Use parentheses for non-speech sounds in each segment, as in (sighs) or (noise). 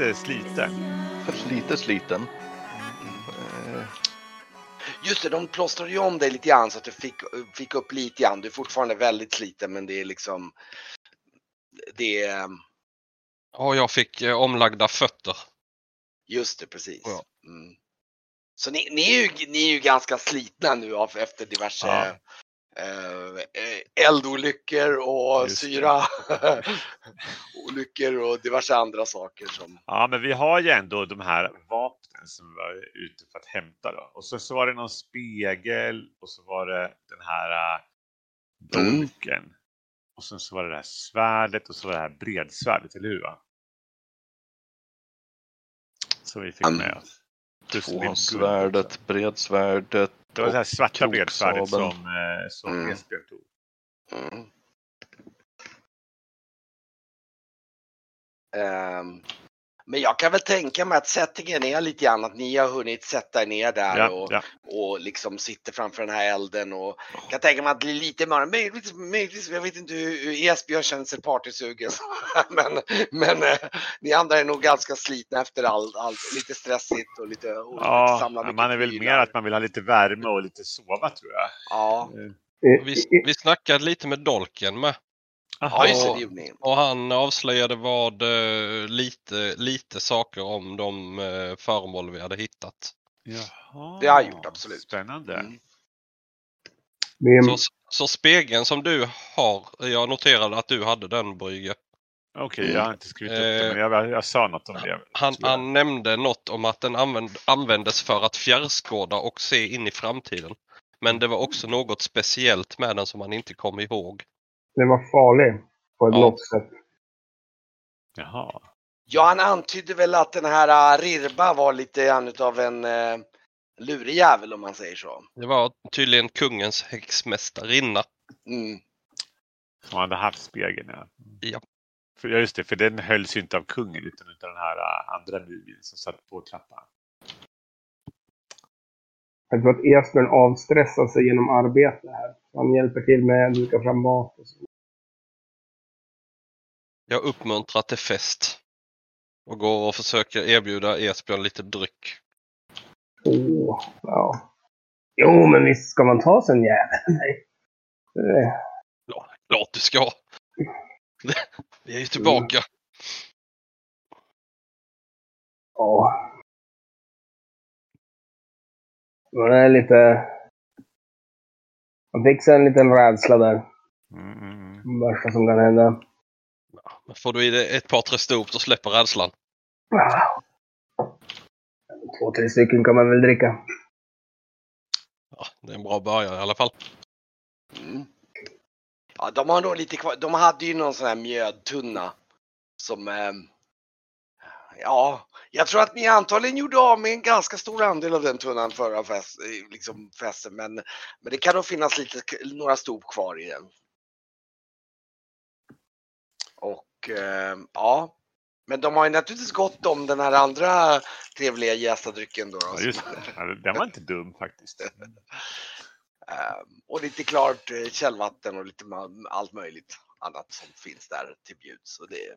lite sliten. lite sliten. Eh, Just det, de plåstrade ju om dig lite grann så att du fick, fick upp lite grann. Du är fortfarande väldigt sliten men det är liksom... Det är... Och jag fick eh, omlagda fötter. Just det, precis. Ja. Mm. Så ni, ni, är ju, ni är ju ganska slitna nu av, efter diverse Ja. Eh, eldolyckor och Just det. syra (laughs) olyckor och diverse andra saker som... Ja, men vi har ju ändå de här vapnen som vi var ute för att hämta då. Och så, så var det någon spegel och så var det den här äh, dolken. Och sen så var det det här svärdet och så var det här bredsvärdet, eller hur? Va? Som vi fick Mm. med oss. Också. bredsvärdet. Det var det här svarta bredsvärdet som, eh, som Mm. Esbjörn tog. Mm. Ehm, men jag kan väl tänka mig att settingen är lite grann att ni har hunnit sätta er ner där Ja, och, ja. och liksom sitter framför den här elden och kan tänka mig att det blir lite mörkt. Möjligtvis, möjligtvis, jag vet inte hur, hur Esbjörn känner sig partysugen. (laughs) men men eh, ni andra är nog ganska slitna efter allt, allt lite stressigt och lite, och lite Ja, mycket man är väl mer att man vill ha lite värme och lite sova tror jag. Ja, Eh, Vi, vi snackade lite med Dolken med. Ja. gjorde ni. Och han avslöjade vad eh, lite, lite saker om de eh, föremål vi hade hittat. Jaha. Det har jag gjort, absolut. Spännande. Mm. Så, så spegeln som du har, jag noterade att du hade den Brygge. Okej, jag har inte skrivit upp det, Eh, men jag, jag sa något om det. Han, han nämnde något om att den använd, användes för att fjärrskåda och se in i framtiden. Men det var också något speciellt med den som han inte kom ihåg. Den var farlig på ett Ja. något sätt. Jaha. Ja, han antydde väl att den här uh, Rirba var lite grann utav en uh, lurig jävel om man säger så. Det var tydligen kungens häxmästarinna. Mm. Som hade haft spegeln, ja. Ja. För, ja, just det, för den hölls ju inte av kungen utan av den här äh, andra nubien som satt på trappan. Jag tror att Esbjörn avstressar sig genom arbete här. Han hjälper till med att duka fram mat och så. Jag uppmuntrar till fest. Och går och försöker erbjuda Esbjörn lite dryck. Åh, ja. Jo, men visst ska man ta sig en jävel. Nej. Ja, klart du ska. (laughs) Vi är ju tillbaka. Ja. Man är lite... Man fick sig en liten rädsla där. Mm, mm. Det värsta som kan hända. Men Får du i dig ett par tre stop så släpper rädslan. Två, tre stycken kan man väl dricka. Ja, det är en bra början i alla fall. Mm. Ja, de har nog lite kvar. De hade ju någon sån här mjödtunna som ehm, Ja, jag tror att ni antagligen gjorde av med en ganska stor andel av den tunnan förra fest, eh, liksom festen, men, men det kan nog finnas lite, några stop kvar i den. Och eh, ja, men de har ju naturligtvis gått om den här andra trevliga jästadrycken då. då Ja, just det. Den var inte dum faktiskt. (laughs) Eh, och lite klart eh, källvatten och lite allt möjligt annat som finns där till bjuds. Så det,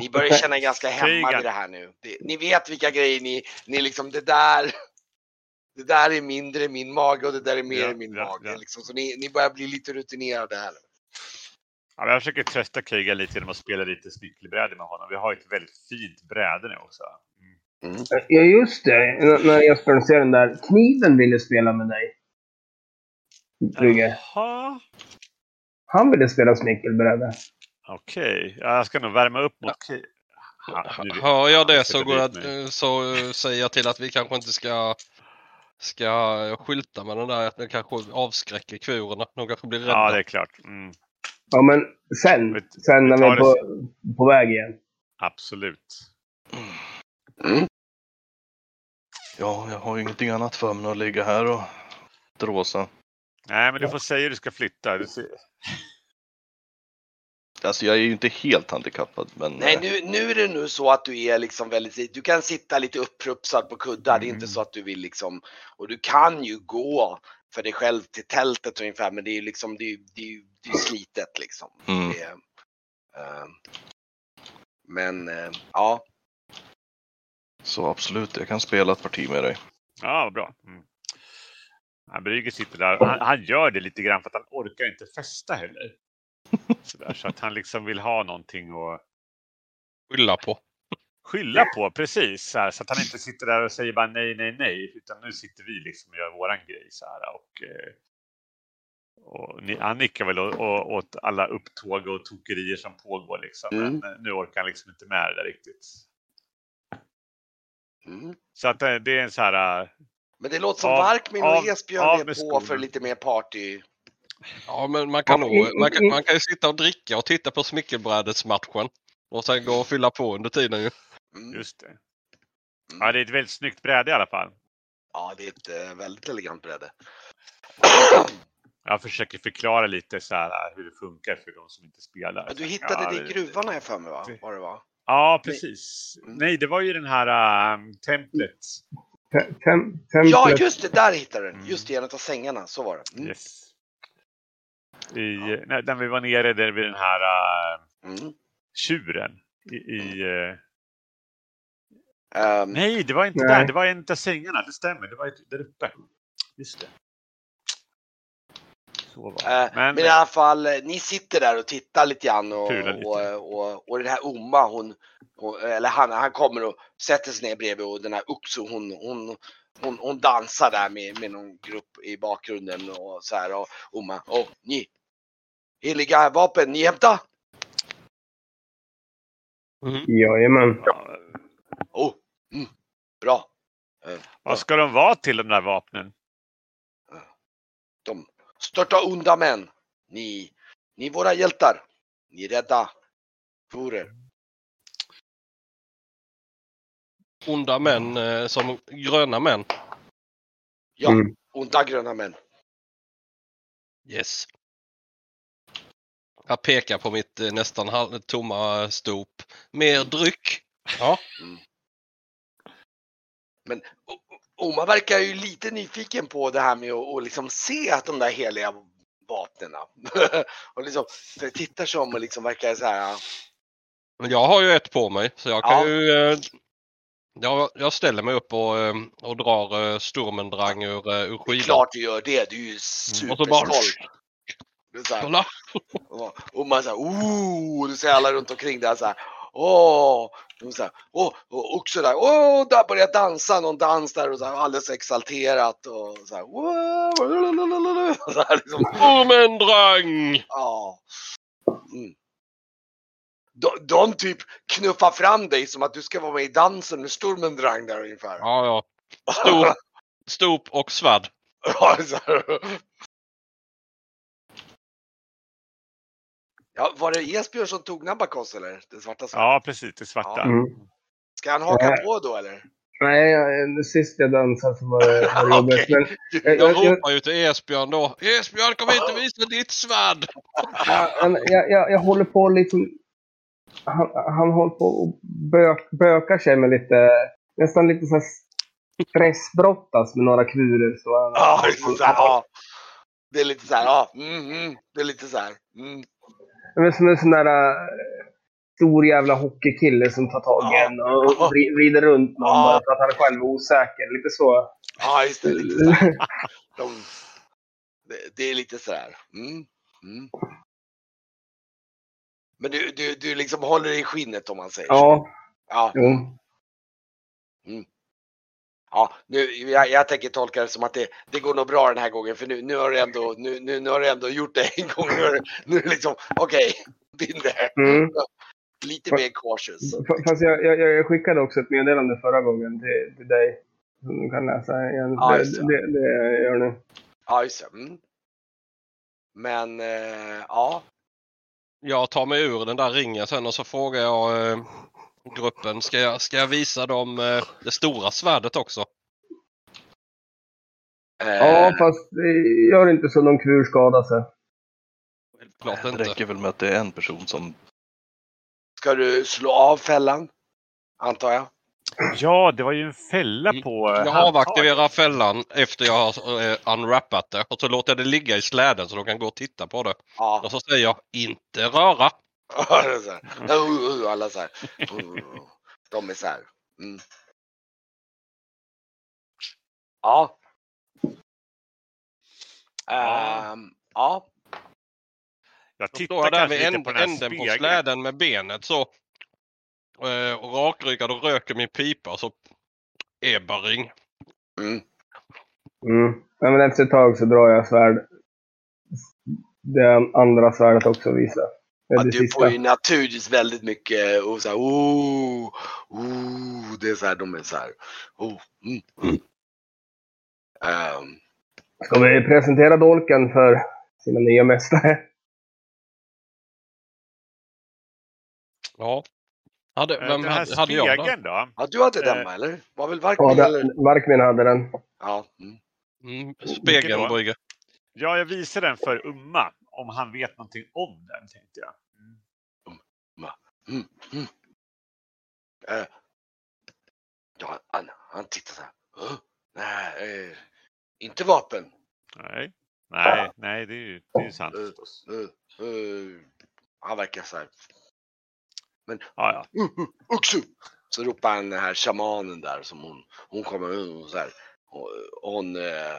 ni börjar känna er ganska hemma vid det här nu. Det, ni vet vilka grejer ni, ni liksom det där. Det där är mindre i min mage och det där är mer Ja, i min ja, mage. ja. Liksom. Så ni, ni börjar bli lite rutinerade här. Ja, jag försöker trösta Kriga lite genom att spela lite snickelbräde med honom. Vi har ett väldigt fint bräde nu också. Mm. Ja, just det. N- När Esbjörn ser den där. Kniven ville spela med dig. Brygge. Han ville spela snickelbräde. Okej, ja, jag ska nog värma upp mot. Ja, nu- Hör jag det så, går jag, eh, så eh, säger jag till att vi kanske inte ska ska skylta med den där att den kanske avskräcker kurerna. De kanske blir rädda. Ja, det är klart. Mm, Ja, men sen. Vi- Sen när vi är på, på väg igen. absolut. Mm. Ja, jag har ju ingenting annat för mig än att ligga här och dråsa. Nej, men du får säga hur du ska flytta. Du ser... Alltså jag är ju inte helt handikappad men... Nej, eh, nu, nu är det nu så att du är liksom väldigt, du kan sitta lite upprupsad på kuddar. Det är inte Mm. så att du vill liksom, och du kan ju gå för dig själv till tältet ungefär. Men det är ju liksom, det är, det är, det är slitet liksom. Mm. Det, eh, men eh, ja, Så absolut, jag kan spela ett parti med dig. Ja, bra. Mm. Brygger sitter där. Han, han gör det lite grann för att han orkar inte festa heller. (laughs) Så, där, så att han liksom vill ha någonting att Skylla på. skylla på. Precis. Så, här, så att han inte sitter där och säger bara nej, nej, nej. Utan nu sitter vi liksom och gör våran grej. Så här, och, eh, och ni, han nickar väl åt alla upptåg och tokerier som pågår. Liksom. Mm. Men eh, nu orkar han liksom inte med det där riktigt. mm. Så att eh, det är en så här... Men det låter som Av- Varkmin och Esbjörn är på skorna. för lite mer party. Ja, men man kan, nog, man, kan, man kan ju sitta och dricka och titta på smickelbrädesmatchen. Och sen gå och fylla på under tiden ju. Mm. Just det. Mm. Ja, det är ett väldigt snyggt bräde i alla fall. Ja, det är ett eh, väldigt elegant bräde. Jag försöker förklara lite så här äh, hur det funkar för de som inte spelar. Ja, du hittade ja, det i gruvan har jag för mig va? Var det va? Ja, precis. Mm. Nej, det var ju den här äh, templet. Tem- tem- templet- Ja, just det! Där hittade du den! Just i en av sängarna. Så var det. Mm. Yes. I, när, när vi var nere där vid den här äh, Mm. tjuren. I, i, äh, Ehm, nej, det var inte Nej. där. Det var av sängarna. Det stämmer. Det var där uppe. Just det. Så var det. Eh, men, i alla fall, ni sitter där och tittar lite grann och, lite. och, och, och den här Oma, hon, hon, eller han, han kommer och sätter sig ner bredvid och den här Uxo, hon, hon, hon, hon dansar där med, med någon grupp i bakgrunden och så här och Oma, och ni, heliga vapen, ni hämtar? Jajamän. Ja, Oh, mm, bra. Eh, vad ska de vara till de där vapnen? De störta onda män. Ni, ni våra hjältar. Ni rädda for Onda män eh, som gröna män. Ja, Mm. onda gröna män. Yes. Jag pekar på mitt eh, nästan halv- tomma stop. Mer dryck. Ja. Men O- O- Oma verkar ju lite nyfiken på det här med att och liksom se att de där heliga vapnen. (laughs) och liksom så tittar sig om och liksom verkar så här. Men jag har ju ett på mig så jag kan Ja. ju... Eh, jag, jag ställer mig upp och, eh, och drar eh, Sturmendrang ur, eh, ur Det är skivan. klart du gör det. Du är ju Mm. Superstolt. Kolla! och man säger ooh, du ser alla runt omkring där så här. Åh, de så här, åh, och också där, åh, där börjar dansa någon dans där och så här, alldeles exalterat och så här, (laughs) här liksom. Sturmendrang! Ja. Mm. De, de typ knuffar fram dig som att du ska vara med i dansen med Sturmendrang där ungefär. Ja, ja. Stop, (laughs) stop och svärd. Ja, var det Esbjörn som tog Nabakos eller? Den svarta svärdet? Ja, precis. Det svarta. Ja. Mm. Ska han haka Nej. på då eller? Nej, sist jag dansade så var det, (laughs) det jobbigt. Okej. Men jag, Jag jag, ropar ju till Esbjörn då. Esbjörn kom hit och visa ditt svärd! jag, jag, jag håller på liksom... Han, han håller på och bök, bökar sig med lite... Nästan lite så här stressbrottas med några kurer. Så han, Ja, (laughs) är så här, ja. Det är lite så här, ja. Mm, mm. Det är lite så här. Mm. Men som en sån där äh, stor jävla hockeykille som tar tag i Ja. en och vri- vrider runt någon Ja. bara för att han själv är osäker. Lite så. Ja, just det. Lite så. (laughs) De, det, det är lite så här. Mm. Mm. Men du, du, du liksom håller i skinnet om man säger så. Ja, Ja, jo. ja nu, jag, jag tänker tolka det som att det, det går nog bra den här gången för nu, nu, har, du ändå, nu, nu, nu har du ändå gjort det en gång. Nu nu liksom, okej, been there. Mm. Lite mer cautious. Fast jag, jag, jag skickade också ett meddelande förra gången till, till dig. Som du kan läsa igen. Ja, det, det. det, det gör nu. Ja, just det. Mm. Men eh, ja, Jag tar mig ur den där ringen sen och så frågar jag eh, gruppen, ska jag, ska jag visa dem eh, det stora svärdet också? Ja, fast det gör inte så någon kur skadar sig. Självklart Det inte. räcker väl med att det är en person som... ska du slå av fällan? Antar jag. Ja, det var ju en fälla på eh, Jag handtaget. avaktiverar fällan efter jag har eh, unwrappat det och så låter jag det ligga i släden så de kan gå och titta på det. Ja. Och så säger jag inte röra. här. Uh, uh, Alla så här. Uh, De är så här. Mm. Ja. Ja. Ehm, ja. Jag tittar jag där kanske vid änd, på änden på spegeln. släden med benet så. Eh, Och rakryggad och röker min pipa så Ebaring. Mm. Mm. Ja, men efter ett tag så drar jag svärd. Det andra svärdet också visar. Ja, det du sista. får ju naturligtvis väldigt mycket och så här, oh, oh, det är så här, de är så här, oh, mm, mm. Ehm, Ska vi presentera dolken för sina nya mästare? Ja. Hade, Eh, vem den här hade, hade jag då? spegeln då? ja, du hade den Eh, va, eller? Var väl Ja, Varkmin eller? den, Varkmin hade den. Ja. Mm. Mm, spegeln? Brygge. Ja, jag visar den för Umma. Om han vet någonting om den, tänkte jag. Mm. Mm. Mm. Eh, ja, han, han tittar så här. "Åh, nej, eh, inte vapen. Nej, nej, nej, det är ju, det är ju sant förstås. Eh, eh, han verkar så här. Ja, ja. Uh, uh, Uxu! Så ropar han den här shamanen där som hon, hon kommer och så här. Och, hon eh,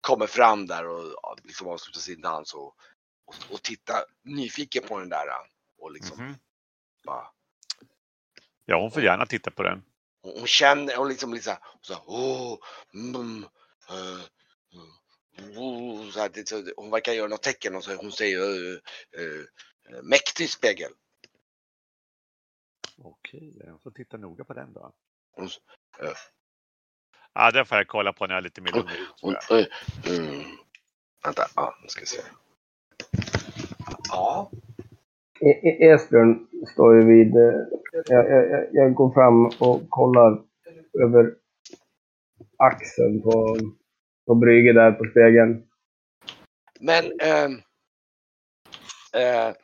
kommer fram där och ja, liksom avslutar sin dans och, och, och tittar nyfiken på den där. Och liksom Mhm. bara, ja, hon får gärna titta på den. hon, hon känner, hon liksom liksom så här, åh, mm, mm, så här, det, så, hon verkar göra något tecken och så hon säger uh, uh, mäktig spegel. Okej, jag får titta noga på den då. Eh, Ja, den får jag kolla på när jag är lite mer lugn mm, vänta, ja, nu ska vi se. Ja, E- E- Esbjörn står ju vid... eh, Jag, jag, jag- går fram och kollar över axeln på, på Brygge där på spegeln. men ehm, eh,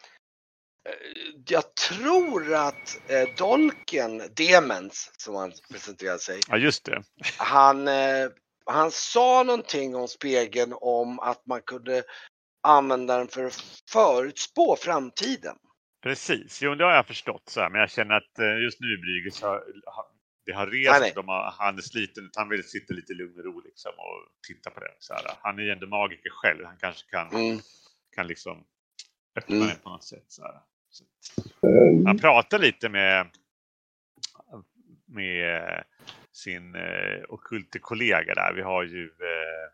jag tror att eh, Dolken, Demens, som han presenterade sig, Ja, just det. han, eh, han sa någonting om spegeln om att man kunde använda den för att förutspå framtiden. Precis, jo det har jag förstått. Så här. Men jag känner att eh, just nu Brygge så har, ha- det har rest. De har, han är sliten, han vill sitta lite i lugn och ro liksom, och titta på det. Så här. Han är ju ändå magiker själv, han kanske kan, Mm. kan liksom öppna Mm. det på något sätt. Så här. Så, Eh, han pratar lite med, med sin eh, ockulte kollega där. Vi har ju eh,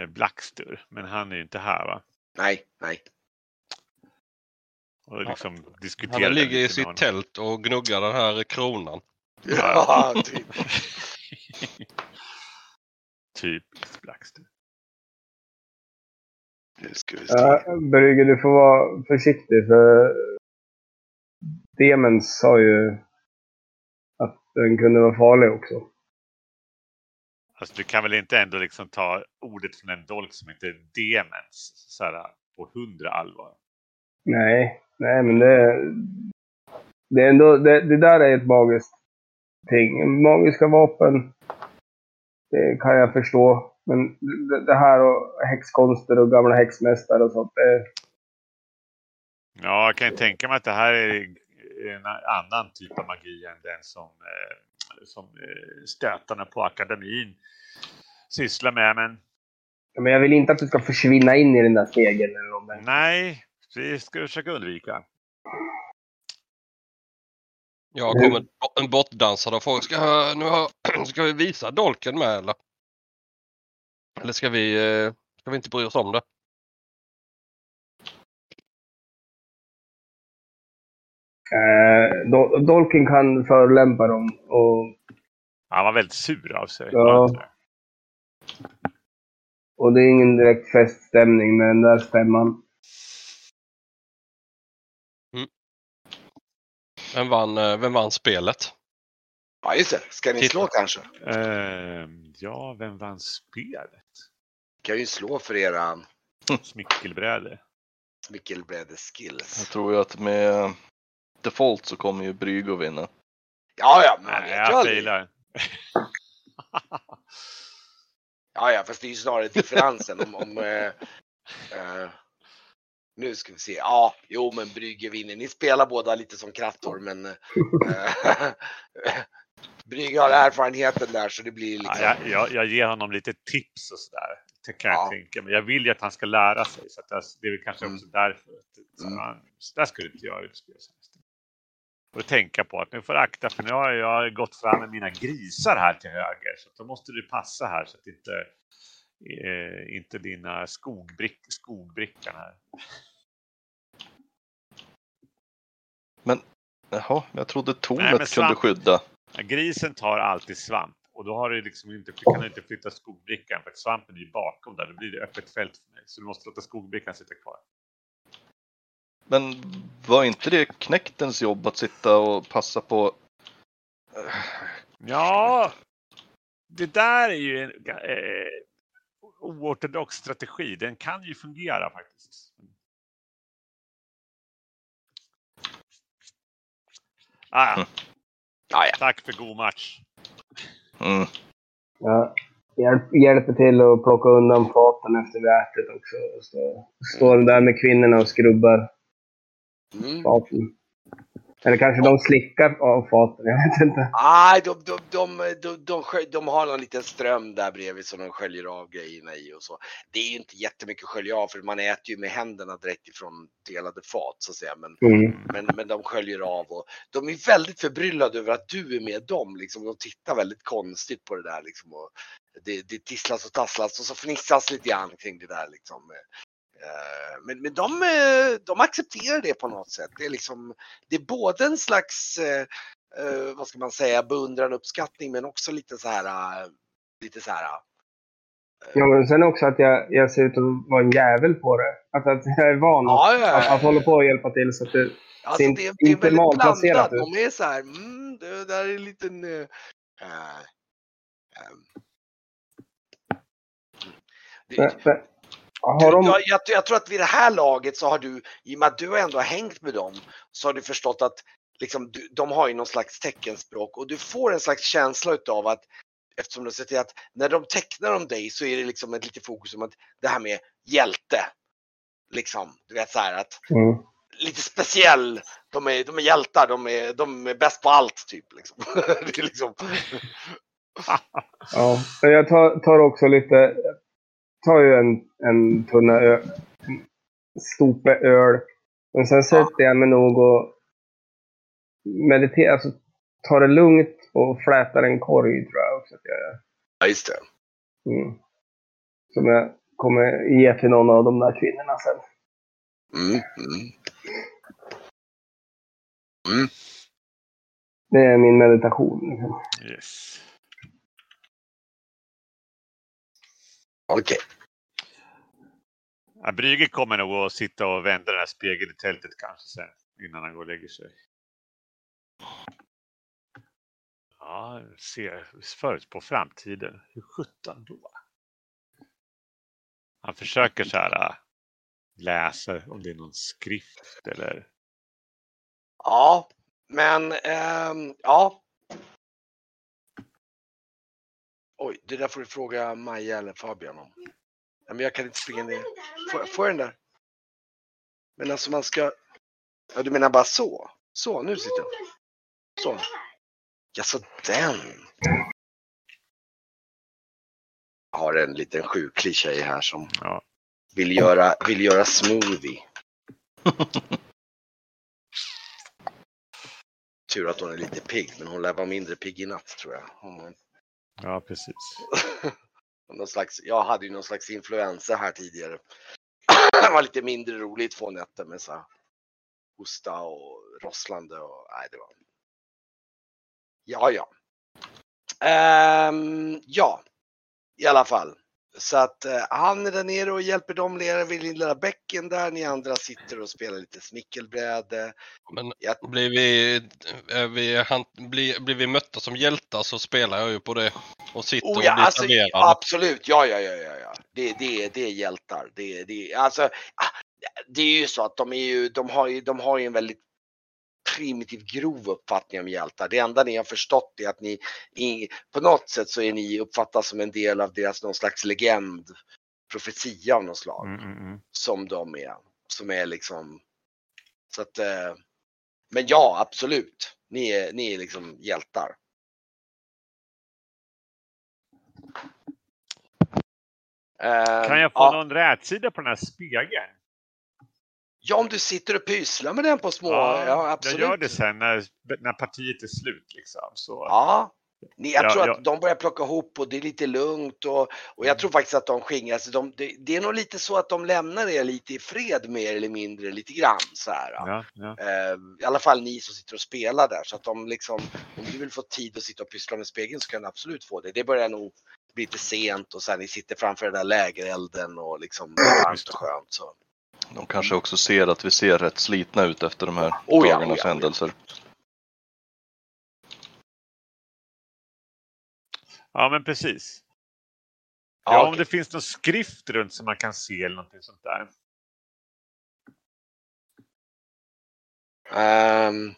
eh, Blackstur, men han är ju inte här va? Nej, nej. Och liksom diskuterar Han ligger i sitt honom. tält och gnuggar den här kronan. Ja, typ. (laughs) Typiskt Blackstur. Nu ska vi se. Ja, Brygge, du får vara försiktig för Demens sa ju att den kunde vara farlig också. Alltså du kan väl inte ändå liksom ta ordet från en dolk som inte är demens så här, på hundra allvar? Nej, nej men det, det är ändå, det, det där är ett magiskt ting. Magiska vapen, det kan jag förstå. Men det, det här och häxkonster och gamla häxmästare och sånt, det, Ja, jag kan ju tänka mig att det här är en annan typ av magi än den som, eh, som eh, stötarna på akademin sysslar med. Men men jag vill inte att du ska försvinna in i den där spegeln eller nej, vi ska försöka undvika. Jag kommer en bortdansare och frågar, ska, nu (clears throat) ska vi visa dolken med eller? Eller ska vi, eh, ska vi inte bry oss om det? Eh, Dol- Dolken kan förolämpa dem och, Han var väldigt sur av sig. Ja. och det är ingen direkt feststämning med den där stämman. Vem vann, eh, vem vann spelet? Ja, just det. Ska ni Titta. slå kanske? Ehm, ja, vem vann spelet? kan ju slå för era (laughs) Smickelbräde. smickelbräde skills. Jag tror ju att med default så kommer ju att vinna. Ja, ja, men man Nej, vet ju jag aldrig. failar. (laughs) Ja, ja, fast det är ju snarare differensen om... om eh, eh, nu ska vi se. Ja, jo, men Brygge vinner. Ni spelar båda lite som krattor, men eh, (laughs) Brygge har erfarenheten där så det blir liksom... Ja, jag, jag, jag ger honom lite tips och sådär. Det kan jag Ja. tänka mig. Jag vill ju att han ska lära sig. Så att det, det är väl kanske Mm. också därför. Att, så, Mm. han- så där skulle inte i speltjänsten. Och tänka på att nu får akta för nu har jag gått fram med mina grisar här till höger. Så då måste du passa här så att inte, eh, inte dina skogbrick, skogbrickan här. Jaha, jag trodde tornet men kunde skydda. Grisen tar alltid svamp. Och då har du liksom inte, kan du inte flytta skogbrickan för att svampen är ju bakom där. Då blir det öppet fält för mig. Så du måste låta skogbrickan sitta kvar. Men var inte det knektens jobb att sitta och passa på... Ja, det där är ju en eh, oortodox strategi. Den kan ju fungera faktiskt. Ah, ja. Ja, ja. tack för god match. Mm. Ja, hjälp, hjälper till att plocka undan faten efter vi ätit också. Så står där med kvinnorna och skrubbar Mm. faten. Eller kanske de slickar av faten, jag vet inte. Nej, de, de, de, de, de, skö- de har någon liten ström där bredvid som de sköljer av grejerna i och så. Det är ju inte jättemycket att skölja av för man äter ju med händerna direkt ifrån delade fat så att säga. Men, Mm. men, men de sköljer av och de är väldigt förbryllade över att du är med dem. Liksom. De tittar väldigt konstigt på det där liksom. Och det, det tisslas och tasslas och så fnissas lite grann kring det där liksom. Eh, Men, men de, eh, de accepterar det på något sätt. Det är, liksom, det är både en slags eh, vad ska man säga, beundran, uppskattning men också lite så här, lite så här. Ja, men sen också att jag, jag ser ut att vara en jävel på det. Att, att jag är van att, Ja, ja, att, att hålla på och hjälpa till. Så att det, Alltså Sin- det, det inte väldigt malplacerat blandat. De är så här, mm, det där är en liten... eh, ehm, det, men, men, har de, jag, jag, jag tror att vid det här laget så har du, i och med att du ändå har hängt med dem, så har du förstått att liksom, du, de har ju någon slags teckenspråk och du får en slags känsla utav att eftersom du har sett till att när de tecknar om dig så är det liksom ett litet fokus om att det här med hjälte. Liksom, du vet så här att mm. lite speciell. De är, de är hjältar, de är, de är bäst på allt typ. Liksom. (laughs) det är liksom Ja, jag tar, tar också lite... Jag tar ju en, en tunna öl. En stope öl. Men sen sätter jag mig nog och mediterar. Alltså tar det lugnt och flätar en korg tror jag också att jag gör. ja, just det. Mm. Som jag kommer ge till någon av de där kvinnorna sen. Mm, mm. Det är min meditation. Liksom. Yes. Okej. Ja, Brygge kommer nog att sitta och vända den här spegeln i tältet kanske sen innan han går och lägger sig. Ja, ser förut på framtiden. Hur sjutton då? Han försöker så här äh, läsa om det är någon skrift eller Ja, men ehm, ja. Oj, det där får du fråga Maja eller Fabian om. Ja, men jag kan inte springa ner. Får, får jag den där? Men alltså man ska... Ja, du menar bara så? Så, nu sitter den. Så. Ja, så den. Jag har en liten sjuklig tjej här som ja. vill göra, vill göra smoothie. (laughs) Tur att hon är lite pigg, men hon lär vara mindre pigg i natt tror jag. Hon, ja, precis. (laughs) någon slags, jag hade ju någon slags influensa här tidigare. (clears throat) det var lite mindre roligt två nätter med så här hosta och rosslande och nej det var. Ja, ja. Um, ja, i alla fall. Så att eh, han är där nere och hjälper dem nere vid lilla bäcken där. Ni andra sitter och spelar lite smickelbräde. Men Jag, blir vi, vi, han, blir, blir vi mötta som hjältar så spelar jag ju på det och sitter Oh och ja, blir alltså, serverad. absolut. Ja, ja, ja, ja, ja. Det, det, det är hjältar. Det, det, alltså, ah, det är ju så att de är ju, de har ju, de har ju en väldigt primitiv grov uppfattning om hjältar. Det enda ni har förstått är att ni på något sätt så är ni uppfattas som en del av deras någon slags legend, profetia av något slag Mm, mm, mm. som de är. Som är liksom så att eh, men ja, absolut. Ni är, ni är liksom hjältar. Eh, Kan jag få ja, någon rätsida på den här spegeln? Ja, om du sitter och pysslar med den på små, ja, absolut. jag gör det sen när, när partiet är slut. Liksom. Så, Ja. Ni, jag Ja, tror ja. att de börjar plocka ihop och det är lite lugnt och, och jag tror faktiskt att de skingras. De, det, det är nog lite så att de lämnar er lite i fred mer eller mindre lite grann så här. ja, ja. Eh, I alla fall ni som sitter och spelar där så att de liksom, om du vill få tid att sitta och pyssla med spegeln så kan du absolut få det. Det börjar nog bli lite sent och sen ni sitter framför den där lägerelden och liksom varmt och skönt så. De kanske också ser att vi ser rätt slitna ut efter de här Oh dagarnas ja, oh ja. händelser. ja, men precis. Ja, Ja, om okej. det finns någon skrift runt som man kan se eller någonting sånt där. Ehm.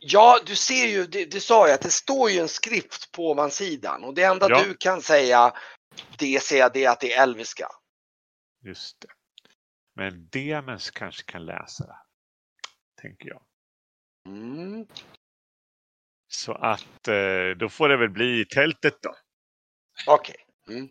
Ja, du ser ju, det, det sa jag att det står ju en skrift på mansidan och det enda Ja. du kan säga det ser jag det är att det är elviska. Just det. Men Demens kanske kan läsa det. Tänker jag. Mm. Så att eh, då får det väl bli i tältet då. Okej. Mm.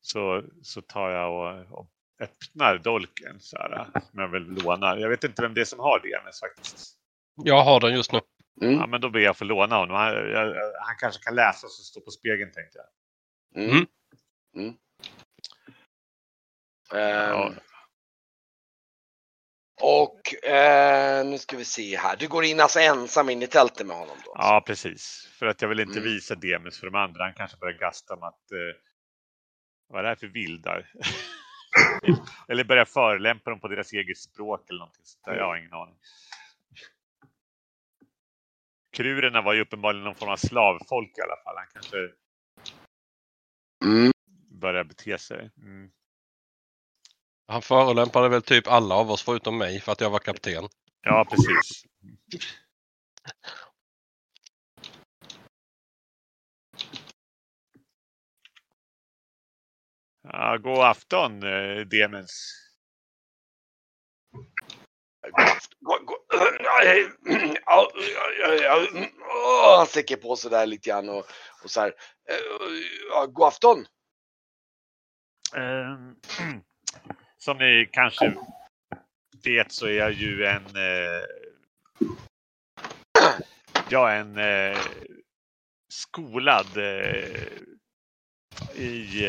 Så, så tar jag och, och öppnar dolken så här. Som jag väl lånar. Jag vet inte vem det är som har Demens faktiskt. Jag har den just nu. Mm. Ja, men då ber jag få låna honom. Han, jag, han kanske kan läsa som står på spegeln tänkte jag. Mm. Mm. Mm. Ehm, Ja. Och eh, nu ska vi se här. Du går in alltså ensam in i tältet med honom då? Ja, precis. För att jag vill inte Mm. visa Demis för de andra. Han kanske börjar gasta om att eh, vad är det här för vildar? (laughs) eller börja förelämpa dem på deras eget språk eller någonting sånt där. Jag har ingen aning. Krurerna var ju uppenbarligen någon form av slavfolk i alla fall. Han kanske Mm. börjar bete sig. Mm. Han förolämpade väl typ alla av oss förutom mig för att jag var kapten. Ja, precis. Ja, god afton, eh, Demens. Gå- gå- nej, ja, ja, ja, åh, han sträcker på sig där lite grann och, och så här. god afton! Som ni kanske vet så är jag ju en... Jag är en skolad i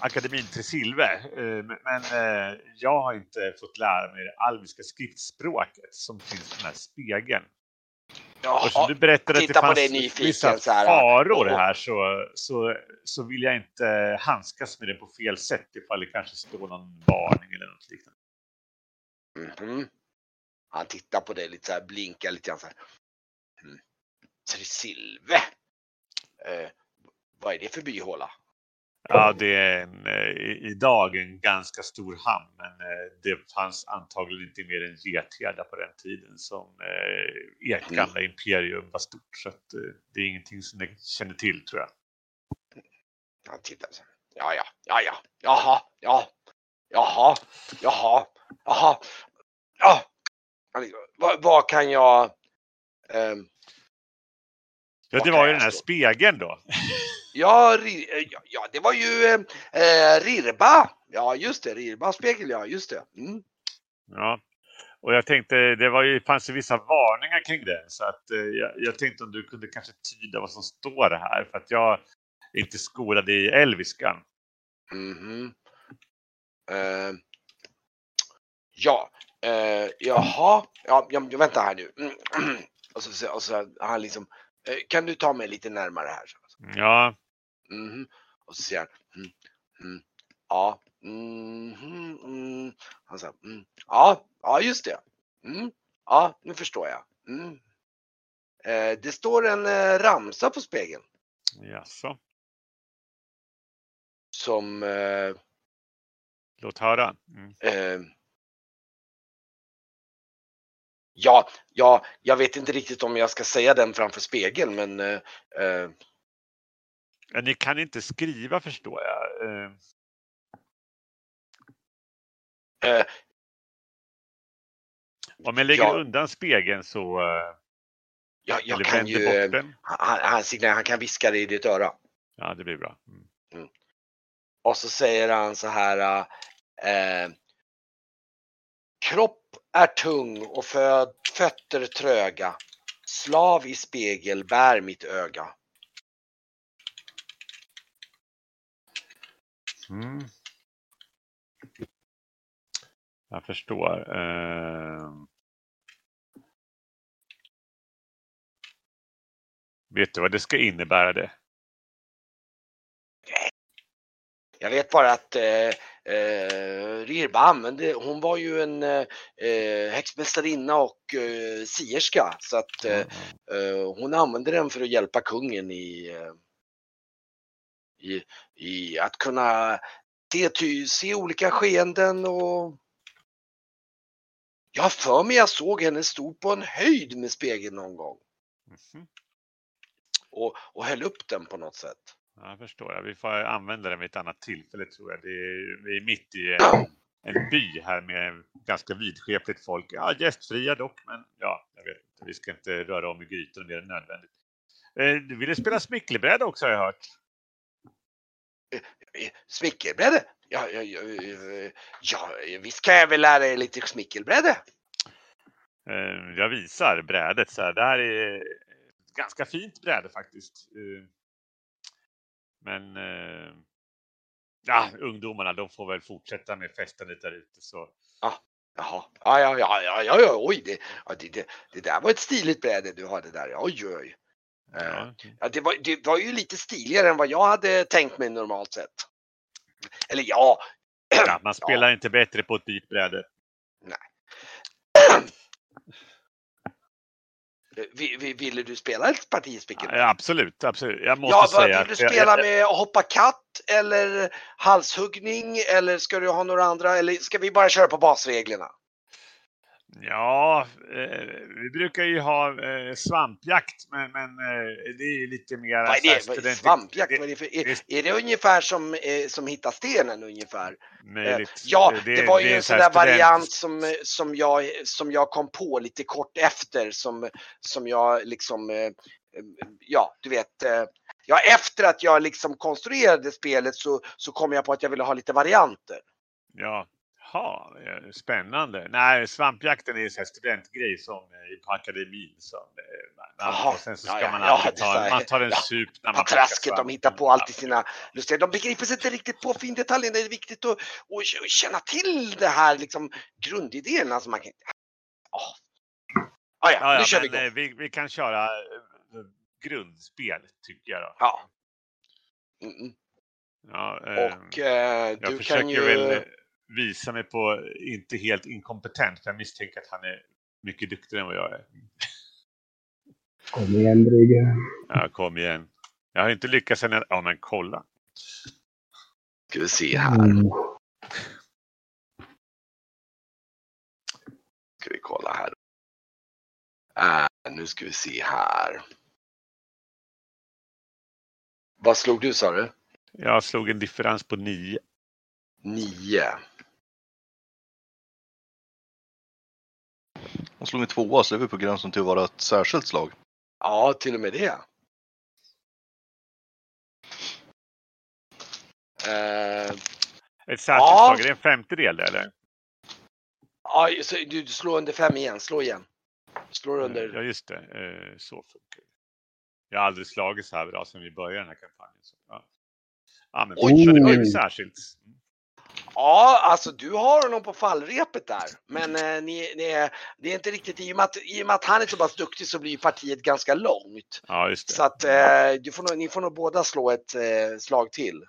akademin Tresilve. Eh, men eh, jag har inte fått lära mig det alviska skriftspråket som finns på den här spegeln. Jaha, du berättade att det fanns nyfiken vissa så här. faror här så, så, så vill jag inte handskas med det på fel sätt ifall det kanske står någon varning eller något liknande. Mhm. Han tittar på dig lite så här, blinkar lite grann så här. Mm. Trisilve! Eh, vad är det för byhåla? Ja, det är en, eh, idag en ganska stor hamn, men eh, det fanns antagligen inte mer än Gethärda på den tiden som eh, ert Mm. gamla imperium var stort. Så det är ingenting som ni känner till tror jag. Han tittar så här. Ja, ja, ja, ja, jaha, ja, jaha, jaha, jaha, ja. Vad, vad kan jag... ehm, Ja, det var ju den här spegeln då. (laughs) Ja, eh, ja, ja, det var ju eh, eh, Rirba. Ja, just det. Rirba-spegel, ja, just det. Mm. Ja. Och jag tänkte, det var ju, fanns ju vissa varningar kring det. Så att eh, jag, jag tänkte om du kunde kanske tyda vad som står här. För att jag är inte skolad i elviskan. Mhm. Eh, ja, eh, jaha, ja, ja, vänta här nu. Mm. (clears throat) Och så, och så han liksom, kan du ta mig lite närmare här? Ja, Mhm. Och så säger han, mm, mm, ja, mhm, mm. Han sa, mm, ja, ja just det. Mm, ja, nu förstår jag. Mm. Eh, det står en eh, ramsa på spegeln Jaså, som eh, låt höra. Mm. Ja, ja, jag vet inte riktigt om jag ska säga den framför spegeln men eh, eh, Ja, ni kan inte skriva förstår jag. Eh, eh, Om jag lägger Ja. undan spegeln så... eh, jag, jag kan ju, han, han, han kan viska det i ditt öra. Ja, det blir bra. Mm. Och så säger han så här. Eh, Kropp är tung och föd, fötter tröga. Slav i spegel bär mitt öga. Mm. Jag förstår. Eh... Vet du vad det ska innebära det? Jag vet bara att eh, eh, Rirba använde, hon var ju en eh, häxmästarinna och eh, sierska så att eh, eh, hon använde den för att hjälpa kungen i, eh, i, i att kunna se, ty, se olika skeenden och jag för mig jag såg henne stå på en höjd med spegeln någon gång Mhm. och, och höll upp den på något sätt. Ja, jag förstår. Jag. Vi får använda det vid ett annat tillfälle tror jag. Det är, vi är mitt i en, en by här med ganska vidskepligt folk. Ja, gästfria dock, men ja, jag vet inte. Vi ska inte röra om i grytan mer än nödvändigt. Eh, du ville spela smickelbräda också har jag hört. Eh, Smickelbräde? Ja, ja, ja, ja, visst kan jag väl lära er lite smickelbräde? Eh, jag visar brädet så här. Det här är ett ganska fint bräde faktiskt. Men eh, ja, ungdomarna de får väl fortsätta med festandet där ute. Så Jaha, ja, ja, ja, ja, ja, ja oj, det, ja, det, det, det där var ett stiligt bräde du hade där. Oj, oj. Eh, ja, Ja, det, var, det var ju lite stiligare än vad jag hade tänkt mig normalt sett. Eller ja, (clears throat) ja, man spelar inte bättre på ett dyrt bräde. vi, vi, ville du spela ett parti? Ja, absolut, absolut. Jag måste Ja, säga vill du att jag- spela jag- med hoppa katt eller halshuggning eller ska du ha några andra eller ska vi bara köra på basreglerna? Ja, eh, vi brukar ju ha eh, svampjakt, men, men eh, det är ju lite mer... Vad är det? Vad är student- Svampjakt? det- Vad är, det för, är, det- är det ungefär som, eh, som Hitta stenen ungefär? Möjligt. Ja, Eh, det, var ju en så sån där variant som, eh, som, jag, som jag kom på lite kort efter som, som jag liksom, eh, eh, ja du vet, eh, ja efter att jag liksom konstruerade spelet så, så kom jag på att jag ville ha lite varianter. Ja, ha, eh, spännande. Nej, svampjakten är en studentgrej som eh, på akademin. Som, eh, man, Jaha, och sen så ja, ska ja, man ja, alltid så ta, man tar en ja, sup när man plockar trasket, de hittar på alltid sina lustiga, de begriper sig inte riktigt på findetaljen. Det är viktigt att, att känna till det här liksom grundidén. Alltså man kan. Oh. Ah, ja, Ja, nu ja, kör vi igång. vi, vi kan köra grundspel, tycker jag. Då. Ja. Mm, mm. Ja, eh, Och eh, jag du kan ju... väl visa mig på inte helt inkompetent, för jag misstänker att han är mycket duktigare än vad jag är. Kom igen Brygge. Ja, kom igen. Jag har inte lyckats än. Ja, men kolla. Ska vi se här. Mm. Ska vi kolla här. Äh, nu ska vi se här. Vad slog du sa du? Jag slog en differens på 9. Nio. Han slog en tvåa så det är vi på gränsen till att vara ett särskilt slag. Ja, till och med det. Eh, Ett särskilt Ja. slag, är det en femtedel eller? ja, så du du slår under fem igen. Slå igen. Slår under. Ja, just det. Eh, Så funkar det. Jag har aldrig slagit så här bra sedan vi började den här kampanjen. Så, ja. ja, men Oj, Oj, det var ju särskilt. Ja, alltså du har honom på fallrepet där. Men eh, ni, ni det är inte riktigt, i och, med att, i och med att han är så pass duktig så blir ju partiet ganska långt. Ja, just det. Så att eh, du får nog, ni får nog båda slå ett eh, slag till.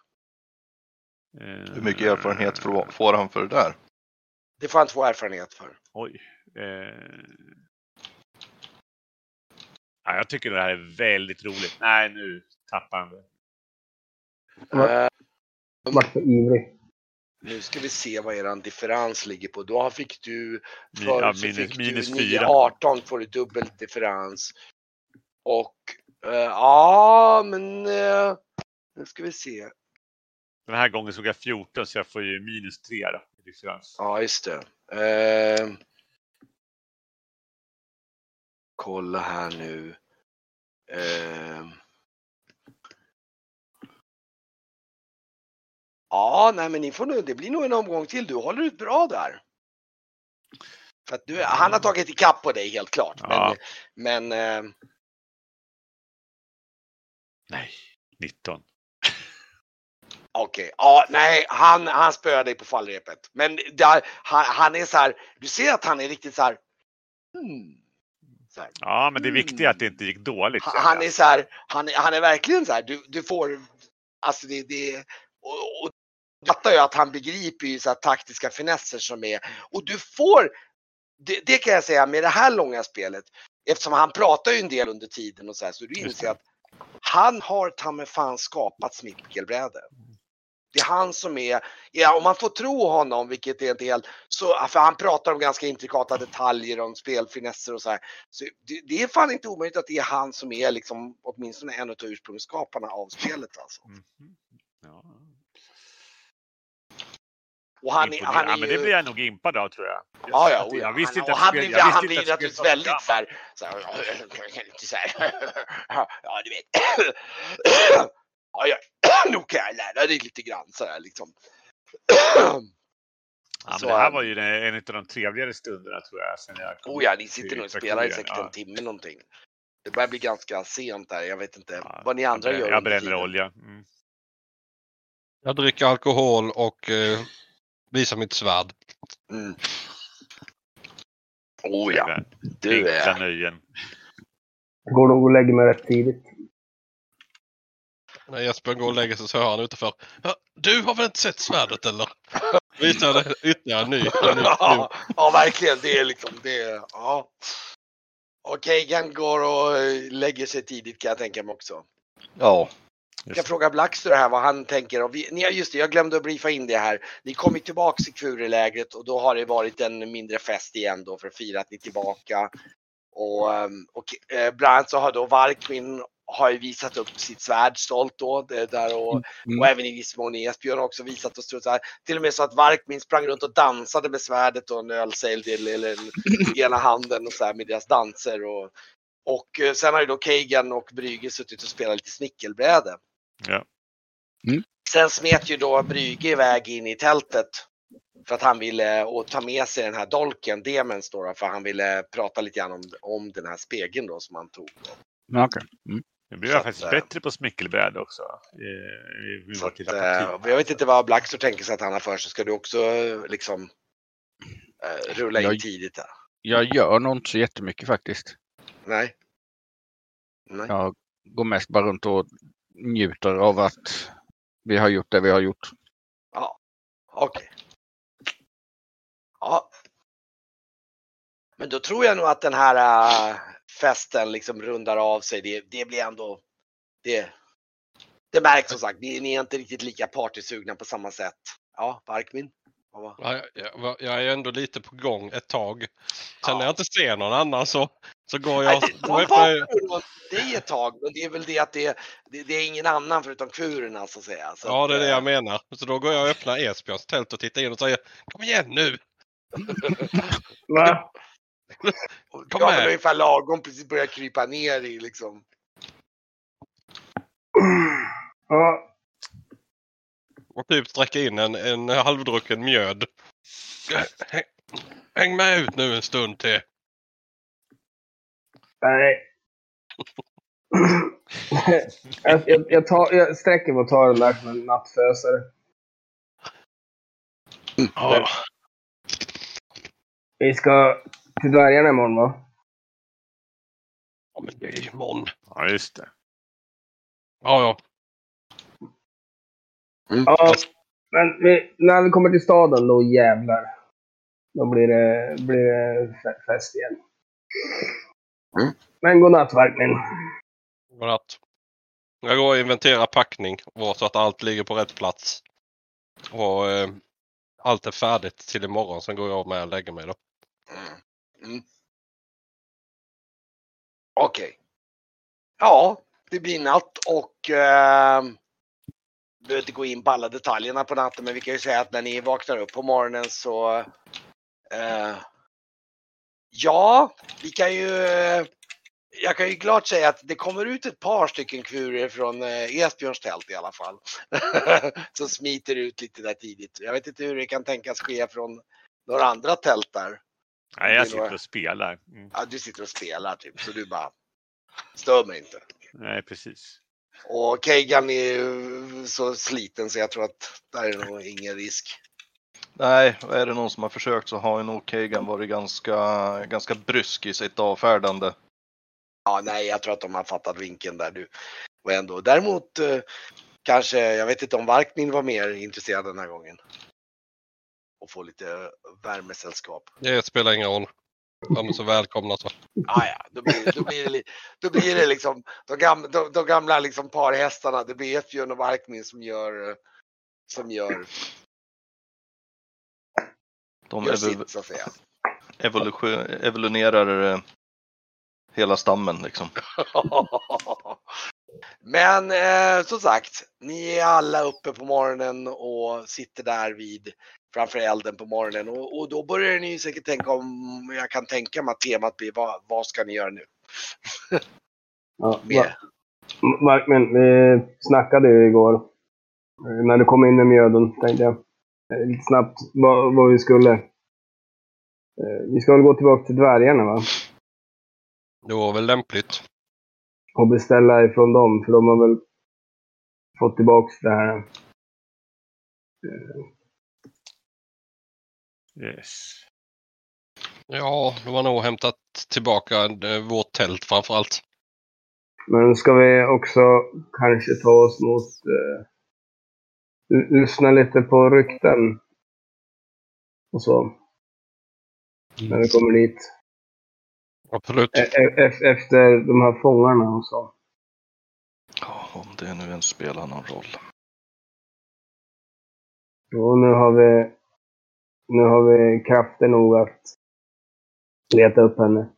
Hur mycket erfarenhet får, han för det där? Det får han två erfarenhet för. Oj. Eh... Nej, jag tycker det här är väldigt roligt. Nej, nu tappar han det. Eh, Vart så ivrig. Nu ska vi se vad eran differens ligger på. Då fick du förut ja, minus- fick minus du fyra. 9, 18 får du dubbel differens. Och eh, ja, men eh, nu ska vi se. Den här gången såg jag 14 så jag får ju minus 3 då. Differens. Ja, just det. Eh, kolla här nu. Ja, nej, men ni får nog, det blir nog en omgång till. Du håller ut bra där. För att du, han har tagit ikapp på dig helt klart. Ja. Men, men eh, Nej, 19. Okej, ja, nej, han, han spöar dig på fallrepet. Men där, han, han är så här, du ser att han är riktigt så här. Hmm, så här. Ja, men det viktiga är att det inte gick dåligt. Han, han är så här, han, han är verkligen så här, du, du får, alltså det, det och, och fattar ju att han begriper ju så taktiska finesser som är, och du får, det, det kan jag säga med det här långa spelet, eftersom han pratar ju en del under tiden och så här, så du inser att han har ta fan skapat smickelbräde. Det är han som är, ja, om man får tro honom, vilket är en del, så, för han pratar om ganska intrikata detaljer om spelfinesser och så här. Så det, det är fan inte omöjligt att det är han som är liksom åtminstone en av ursprungsskaparna av spelet alltså. Mhm. Ja. Och han är, han är ja, men det ju... blir jag nog impad av tror jag. Ja, ja, jag, ja. visste han, inte och att han blir, han naturligtvis väldigt så här, så (laughs) här, lite så här, ja du vet, ja, ja, nu kan jag lära dig lite grann så här liksom. Ja, men Så, det här var ju den- en av de trevligare stunderna tror jag. Sen jag kom Oh ja, ni sitter nog och spelar i säkert Ja. en timme någonting. Det börjar bli ganska sent där, jag vet inte Ja, vad ni andra jag, gör. Jag bränner olja. Mm. Jag dricker alkohol och eh, visar mitt svärd. Mm. Oh ja, du är... nöjen. Går nog och lägger mig rätt tidigt. När Jesper går och lägger sig så hör han utanför. "Ja, Du har väl inte sett svärdet eller? (laughs) Visar det ytterligare en ny. Ja, ja, verkligen. Det är liksom det. Ja. Och Kagan går och eh, lägger sig tidigt kan jag tänka mig också. Ja, Jag kan fråga Blackster här vad han tänker. Och vi, just det, jag glömde att briefa in det här. Ni kom ju tillbaks i Kurelägret och då har det varit en mindre fest igen då för att fira att ni är tillbaka. Och, ehm, och eh, bland annat så har då Varkmin har ju visat upp sitt svärd stolt då. Där och, Mm. och även i viss mån Esbjörn har också visat och så här. Till och med så att Varkmin sprang runt och dansade med svärdet och en eller i (laughs) ena handen och så här med deras danser. Och, och eh, sen har ju då Kagan och Brygge suttit och spelat lite snickelbräde. Ja. Mm. Sen smet ju då Brygge iväg in i tältet för att han ville och ta med sig den här dolken, Demens då, för han ville prata lite grann om, om den här spegeln då som han tog. Okej. Mm. Nu blir Så jag att, faktiskt eh, bättre på smickelbräde också. Eh, Vi Så var att, eh, jag vet inte vad Blackstore tänker sig att han har för sig. Ska du också liksom eh, rulla in Jag- tidigt där? Jag gör nog inte så jättemycket faktiskt. Nej? Nej. Jag går mest bara runt och njuter av att vi har gjort det vi har gjort. Ja, okej. Ja. Men då tror jag nog att den här äh, festen liksom rundar av sig. Det, det blir ändå... Det, det märks som sagt, ni, ni är inte riktigt lika partysugna på samma sätt. Ja, Barkmin? Ja, jag, jag, är ändå lite på gång ett tag. Sen Ja. när jag inte ser någon annan så, så går Nej, jag... det, då de öppnar var jag- dig ett tag, men det är väl det att det, det, det är ingen annan förutom kurerna så att säga. Så Ja, det är det eh, jag menar. Så då går jag och öppnar Esbjörns tält och tittar in och säger Kom igen nu! (laughs) Va? kom jag väl ungefär lagom precis börjar krypa ner i liksom. Ja, Och typ sträcka in en, en halvdrucken mjöd. Häng, häng med ut nu en stund till. nej. (laughs) jag, jag, jag, tar, jag sträcker mig och tar den där som en nattfösare. Ja, Vi ska till dvärgarna imorgon va? men det är ju imorgon. Ja, just det. Ja, ja. Ja, men vi, när vi kommer till staden då jävlar. Då blir det, blir det fe- fest igen. Men godnatt Varkmin. Godnatt. Jag går och inventerar packning och så att allt ligger på rätt plats. Och eh, allt är färdigt till imorgon. Sen går jag med och lägger mig då. Mm. Mm. Okej. Ja, det blir natt och eh, behöver inte gå in på alla detaljerna på natten men vi kan ju säga att när ni vaknar upp på morgonen så eh, Ja, vi kan ju jag kan ju klart säga att det kommer ut ett par stycken kurer från eh, Esbjörns tält i alla fall. (laughs) Som smiter ut lite där tidigt. Jag vet inte hur det kan tänkas ske från några andra tält där. Nej, jag sitter och spelar. Mm. Ja, du sitter och spelar typ, så du bara stör mig inte. Nej, precis. Och Kegan är ju så sliten så jag tror att där är nog ingen risk. Nej, är det någon som har försökt så har ju nog Kagan varit ganska, ganska brysk i sitt avfärdande. Ja, nej, jag tror att de har fattat vinkeln där du. Och ändå. Däremot eh, kanske, jag vet inte om Varkmin var mer intresserad den här gången. Och få lite värmesällskap. Det spelar ingen roll. De är så välkomna så. Ah, ja, då blir, då blir, det, då blir det liksom de gamla, de, de gamla liksom parhästarna. Det blir Esbjörn och Varkmin som gör, som gör, De gör evo- sitt så att säga. evolution- evoluerar eh, hela stammen liksom. (laughs) Men eh, som sagt, ni är alla uppe på morgonen och sitter där vid framför elden på morgonen och, och då börjar ni ju säkert tänka om, jag kan tänka mig att temat blir vad, vad ska ni göra nu? (laughs) Ja, Mer. Va- Varkmin, vi snackade ju igår. eh, När du kom in med mjöden tänkte jag. eh, Lite snabbt vad, vad vi skulle. Eh, Vi ska väl gå tillbaka till dvärgarna va? Det var väl lämpligt. Och beställa ifrån dem. För de har väl fått tillbaka det här. Yes. Ja, de har nog hämtat tillbaka eh, vårt tält framförallt. Men ska vi också kanske ta oss mot... L- lyssna lite på rykten. Och så. När vi kommer dit. Absolut. E- e- e- efter de här fångarna och så. Ja, om det nu ens spelar någon roll. Och nu har vi... Nu har vi krafter nog att leta upp henne.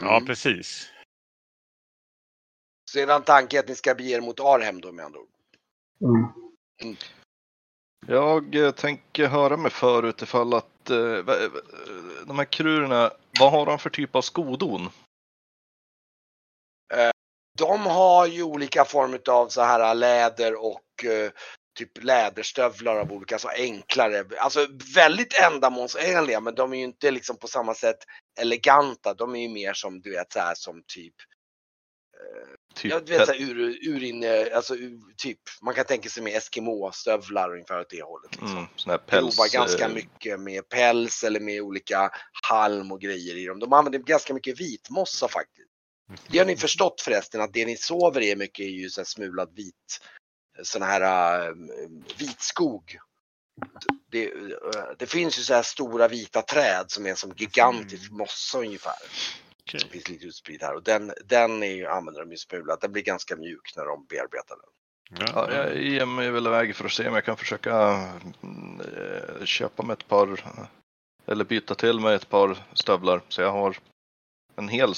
Ja, Mm. precis. Sedan tanken att ni ska bege er mot Arhem då med andra ord. Mm. Jag eh, tänker höra mig förut ifall att eh, eh, de här krurerna, vad har de för typ av skodon? De har ju olika former av så här läder och eh, typ läderstövlar av olika, så enklare, alltså väldigt ändamålsenliga men de är ju inte liksom på samma sätt eleganta. De är ju mer som du vet så här som typ, typ jag vet så här, ur, urinne, alltså ur, typ, man kan tänka sig med Eskimo-stövlar ungefär åt det hållet. Liksom. mm, sån här päls. Prova ganska eh, mycket med päls eller med olika halm och grejer i dem. De använder ganska mycket vitmossa faktiskt. Det har ni förstått förresten att det ni sover i mycket är ju så här smulad vit, sån här äh, vit skog. Det, äh, det finns ju så här stora vita träd som är som gigantisk mossa ungefär. Okej. Som finns lite utspridd här och den, den är ju, använder de ju smulad. Den blir ganska mjuk när de bearbetar den. Ja, jag ger mig väl iväg för att se om jag kan försöka mm, eh, köpa mig ett par eller byta till mig ett par stövlar så jag har en hel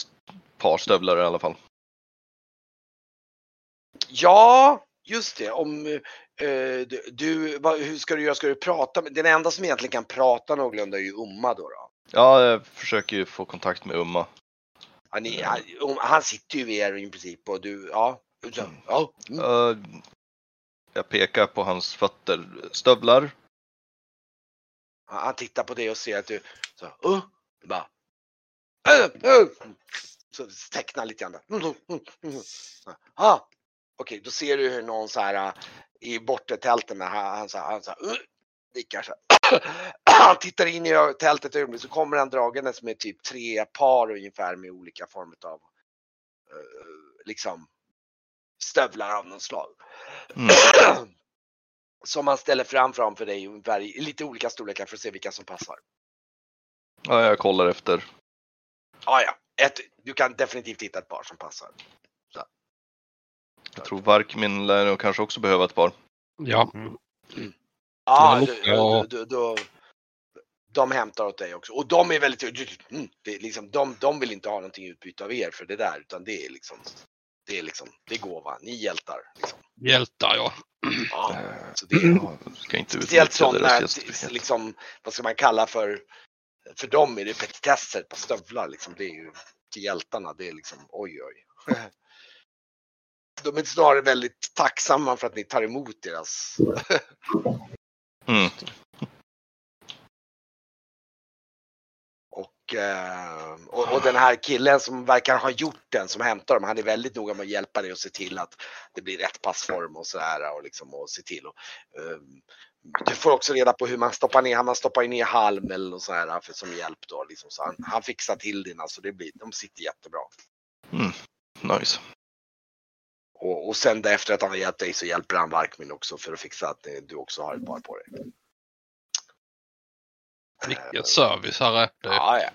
par stövlar i alla fall. Ja, just det. Om eh, du, du vad, hur ska du göra? Ska du prata med, den enda som egentligen kan prata någorlunda är ju Umma då. då. Ja, jag försöker ju få kontakt med Umma. Han, är, han, han sitter ju vid er i princip och du, ja. Så, ja. Mm. Eh, Jag pekar på hans fötter. Stövlar. Han han tittar på dig och ser att du, så, uh, bara, uh, uh. Så tecknar lite grann. där. Mm, mm, mm. Ah, Okej, då ser du hur någon så här äh, i bortre med han, han, så här, han så här, uh, nickar så här. (clears throat) Han tittar in i tältet ögonblick så kommer han dragandes med typ tre par ungefär med olika former av eh, liksom stövlar av något slag. Mm. (clears throat) Som han ställer fram framför dig i lite olika storlekar för att se vilka som passar. Ja, jag kollar efter. Ah, ja, ett, du kan definitivt hitta ett par som passar. Jag tror Varkmin lär nog kanske också behöva ett par. Ja, Ja, Men- du, ja. du, du, de hämtar åt dig också. Och de är väldigt, mm, det är liksom, de, de vill inte ha någonting i utbyte av er för det där, utan det är liksom, det är liksom, det är gåva. Ni hjältar. Liksom. hjältar ja. Ja, Eh, så det är, Ja, ska inte speciellt sådana, liksom, vad ska man kalla för, för dem är det petitesser på stövlar liksom. Det är ju till hjältarna, det är liksom, oj oj. (laughs) De är snarare väldigt tacksamma för att ni tar emot deras Mm. Och, eh, och, och den här killen som verkar ha gjort den, som hämtar dem, han är väldigt noga med att hjälpa dig och se till att det blir rätt passform och sådär och liksom och se till och, eh, Du får också reda på hur man stoppar ner, man stoppar ner halm eller något sådär för, som hjälp då liksom. Så han, han fixar till dina så det blir, de sitter jättebra. Nice. Och, och sen efter att han har hjälpt dig så hjälper han Varkmin också för att fixa att du också har ett par på dig. Vilken service herre. Det, Ja, ja.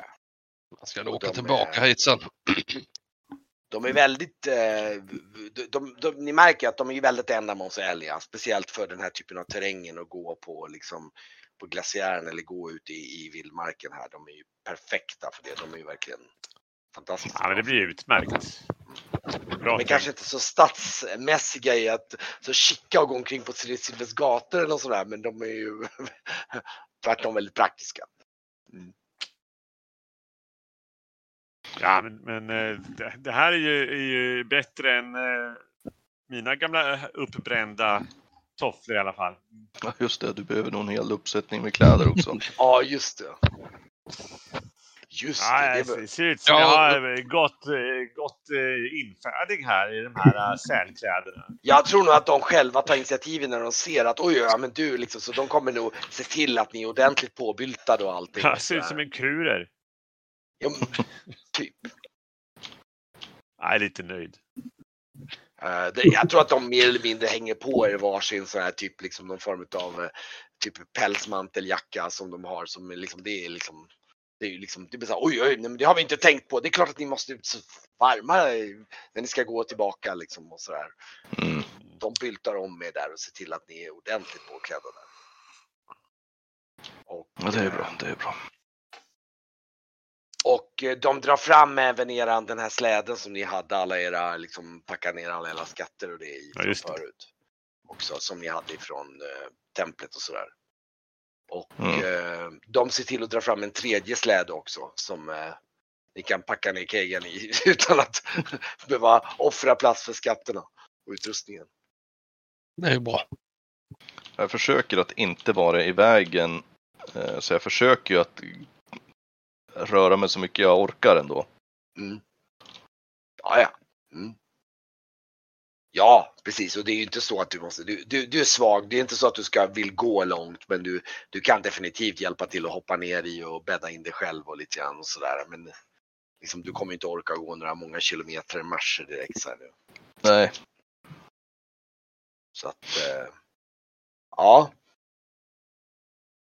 man ska nog åka tillbaka är- hit sen. De är väldigt, eh, de, de, de, ni märker att de är väldigt ändamålsenliga, speciellt för den här typen av terrängen och gå på liksom på glaciären eller gå ut i, i vildmarken här. De är ju perfekta för det. De är ju verkligen fantastiska. Ja, men det blir utmärkt. Bra tänkt. kanske inte så stadsmässiga i att så kika och gå omkring på Silvers gator eller något sådär, men de är ju (laughs) tvärtom väldigt praktiska. Ja, men, men eh, det, det här är ju, är ju bättre än eh, mina gamla eh, uppbrända tofflor i alla fall. Ja, just det, du behöver nog en hel uppsättning med kläder också. (laughs) Ja, just det. Just Ja, det. det ser ut som Ja, jag har eh, gått, eh, gått eh, infärdig här i de här eh, sälkläderna. jag tror nog att de själva tar initiativet när de ser att oj, ja men du liksom, så de kommer nog se till att ni är ordentligt påbyltade och allting. Jag ser ut som en kurer. Ja, typ. Jag är lite nöjd. Jag tror att de mer eller mindre hänger på er varsin sån här typ liksom någon form av typ pälsmanteljacka som de har som är liksom det är liksom det är ju liksom, det blir så här, oj, oj, nej, men det har vi inte tänkt på. Det är klart att ni måste ut varma eh, när ni ska gå tillbaka liksom och sådär. Mm. De byltar om er där och ser till att ni är ordentligt påklädda där. Och, Ja, det är eh, bra, det är bra. Och eh, de drar fram även eran, den här släden som ni hade alla era, liksom packa ner alla era skatter och det i Ja, förut. Också som ni hade ifrån eh, templet och sådär. Och Mm. eh, de ser till att dra fram en tredje släde också som eh, ni kan packa ner keggen i (laughs) utan att (laughs) behöva offra plats för skatterna och utrustningen. Det är ju bra. Jag försöker att inte vara i vägen. eh, Så jag försöker ju att röra mig så mycket jag orkar ändå. Mm. Ja, ja. Mm. Ja, precis. Och det är ju inte så att du måste, du, du, du är svag. Det är inte så att du ska vill gå långt, men du, du kan definitivt hjälpa till att hoppa ner i och bädda in dig själv och lite grann och sådär. Men liksom, du kommer inte orka gå några många kilometer marscher direkt så här nu. Nej, Så att, eh, ja.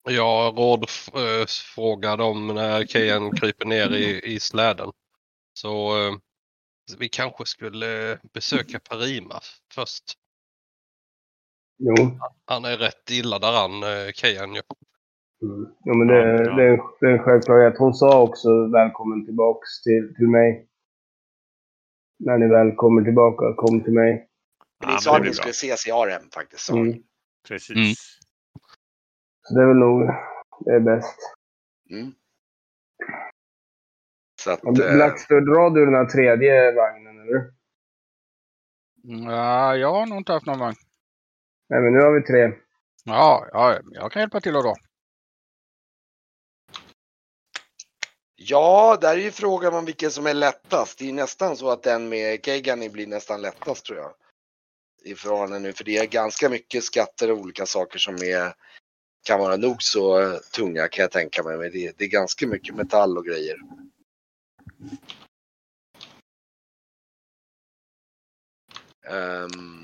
Jag rådfrågar dem när Kejan kryper ner i, i släden. Så eh, vi kanske skulle eh, besöka Parima först. Jo. Han är rätt illa däran, eh, Kejan ju. Mm. Jo, men det, Ja, ja. det, är, det är en självklarhet. Hon sa också välkommen tillbaks till, till mig. När ni väl kommer tillbaka, kom till mig. Ni men sa att ni skulle ses i Arem faktiskt. ni. Mm. Precis. Mm. Så det är väl nog det är bäst. Mm. Så att, eh, Blackstone, drar du den här tredje vagnen eller? Ja, jag har nog inte haft någon vagn. Nej, men nu har vi tre. Ja, ja, jag kan hjälpa till dra. Ja, där är ju frågan om vilken som är lättast. Det är ju nästan så att den med Keigani blir nästan lättast tror jag. I förhållande nu, för det är ganska mycket skatter och olika saker som är, kan vara nog så eh, tunga kan jag tänka mig. Men det, det är ganska mycket metall och grejer. Ehm,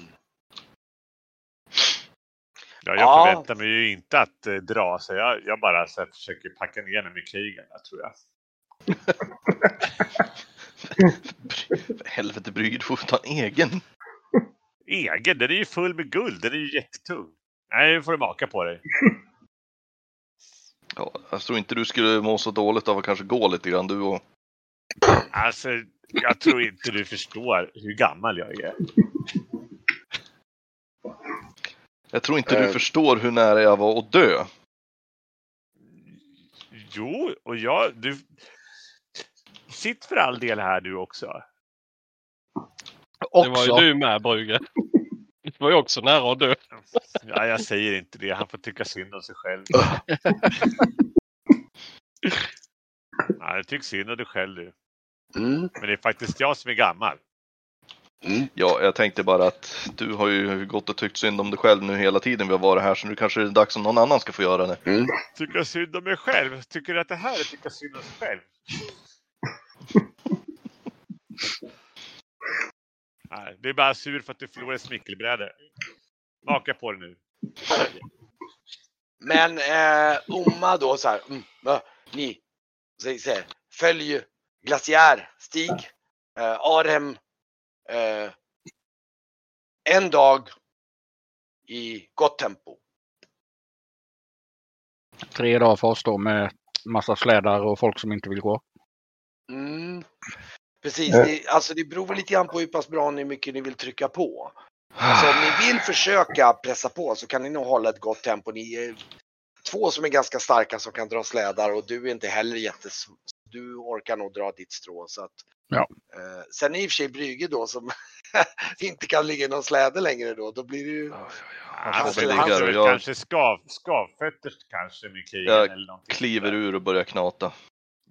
Ja, jag Ja. förväntar mig ju inte att eh, dra så jag, jag bara så här, försöker packa ner mig med krigen, jag tror jag. För (laughs) helvete Brygge, du får ta en egen. Egen, den är ju full med guld. Den är ju jättetung. Nej, nu får du maka på dig. Ja, jag tror inte du skulle må så dåligt av att kanske gå lite grann du och... Alltså, jag tror inte du förstår hur gammal jag är. Jag tror inte du Eh. förstår hur nära jag var att dö. Jo, och jag... Du... Sitt för all del här du också. Det var Också. ju du med Brügge. Du var ju också nära att dö. Ja, jag säger inte det. Han får tycka synd om sig själv. (laughs) Jag tycker synd om dig själv du. Mm. Men det är faktiskt jag som är gammal. Mm. Ja, jag tänkte bara att du har ju gått och tyckt synd om dig själv nu hela tiden vi har varit här så nu kanske det är dags att någon annan ska få göra det. Mm. Tycka synd om mig själv? Tycker du att det här är tycka synd om sig själv? Nej, det är bara sur för att du förlorade smickelbräde. Maka på det nu. Men eh, Oma då så här, mm, ni, här, följ glaciär, stig, eh, Arhem, eh, en dag i gott tempo. Tre dagar för oss då med massa slädar och folk som inte vill gå. Mm. Precis, det, alltså det beror lite grann på hur pass bra ni mycket ni vill trycka på. Så om ni (sighs) vill försöka pressa på så kan ni nog hålla ett gott tempo. Ni är två som är ganska starka som kan dra slädar och du är inte heller jättes... Du orkar nog dra ditt strå. Så att, Ja. eh, sen är i och för sig Brygge då som (laughs) inte kan ligga i någon släde längre då. Då blir det ju... Han får får väl han och väl jag- kanske skav, skavfötter kanske med krigen Jag eller någonting. Kliver där. ur och börjar knata.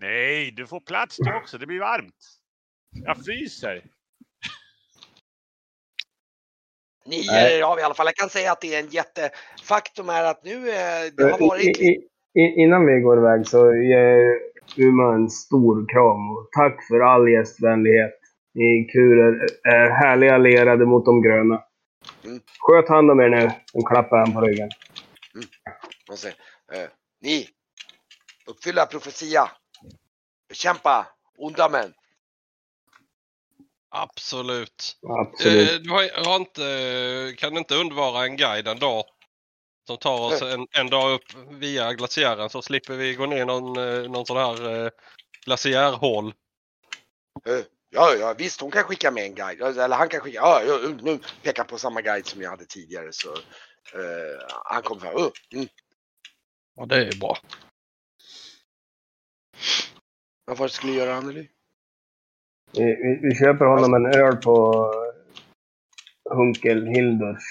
Nej, du får plats du också. Det blir varmt. Jag fryser. Ni Nej. är av i alla fall. Jag kan säga att det är en jätte... Faktum är att nu eh, det har varit... I, i, innan vi går iväg så Uma en stor kram och tack för all gästvänlighet. Ni kurer är härliga lerade mot de gröna. Mm. Sköt hand om er nu. Hon klappar han på ryggen. Och säger, eh, ni, uppfylla profetia. Bekämpa onda män. Absolut. Absolut. Eh, Du har, har inte, kan inte undvara en guide en dag som tar oss en, en dag upp via glaciären så slipper vi gå ner någon, eh, någon sån här eh, glaciärhål. Eh, ja, ja, visst hon kan skicka med en guide. Eller han kan skicka, ja, ja, nu pekar på samma guide som jag hade tidigare. Så, eh, han kommer fram. Uh, mm. Och det är bra. Vad var det skulle göra Anneli? Vi, vi, vi köper honom en öl på Hunkel Hilders.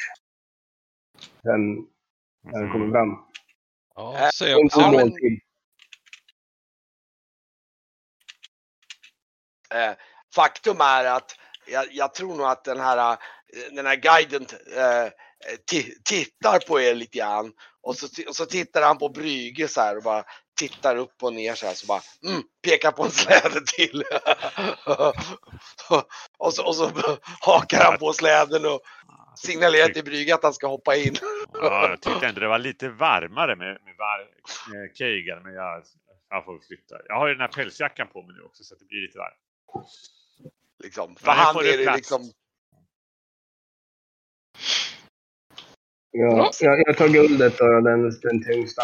Sen när han kommer fram. Ja, se, En se, god men-. Eh, faktum är att jag, jag tror nog att den här, eh, den här guiden eh, ti- tittar på er lite grann. Och så, och så tittar han på Brygge så här och bara tittar upp och ner så här så bara mm, pekar på en släde till. (laughs) och, så, och så hakar han på släden och signalerar till Brygge att han ska hoppa in. Ja, jag tyckte ändå det var lite varmare med, med, var, med Keigan, men jag, jag får flytta. Jag har ju den här pälsjackan på mig nu också så att det blir lite varmt. Liksom. För han är det plats. liksom Ja, jag, jag tar guldet och den, den tyngsta.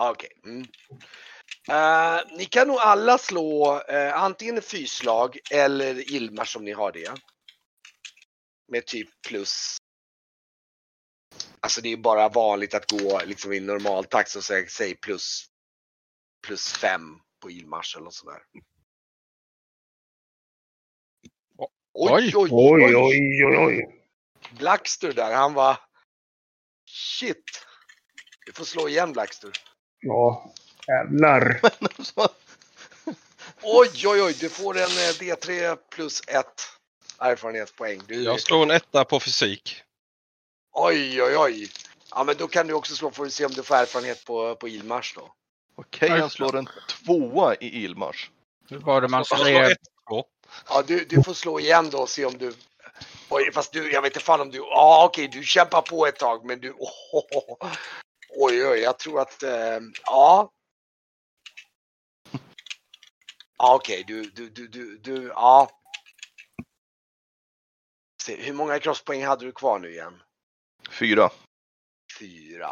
Okej. Mm. Eh, ni kan nog alla slå eh, antingen fyslag eller Ilmar som ni har det. Med typ plus. Alltså det är bara vanligt att gå liksom i normaltakt så säg, säg plus. Plus fem på Ilmars eller något sådär. Oj, oj, Oj, oj, oj, oj. Blackster där, han var... Shit. Du får slå igen Blackster. Ja, jävlar. (laughs) Oj, oj, oj, du får en eh, D3 plus 1 erfarenhetspoäng. Du, jag slår en etta på fysik. Oj, oj, oj. Ja, men då kan du också slå för att se om du får erfarenhet på, på Ilmars då. Okej, han slår en tvåa i Ilmars. Hur var det man Jag slår skrev? Ja, du, du får slå igen då och se om du... Oj, fast du, jag vet inte fan om du... Ja, okej, du kämpar på ett tag, men du... (laughs) Oj, oj, jag tror att... Eh, ja. Ja, okej, du, du, du, du, du, ja. Se, hur många crosspoäng hade du kvar nu igen? Fyra. Fyra.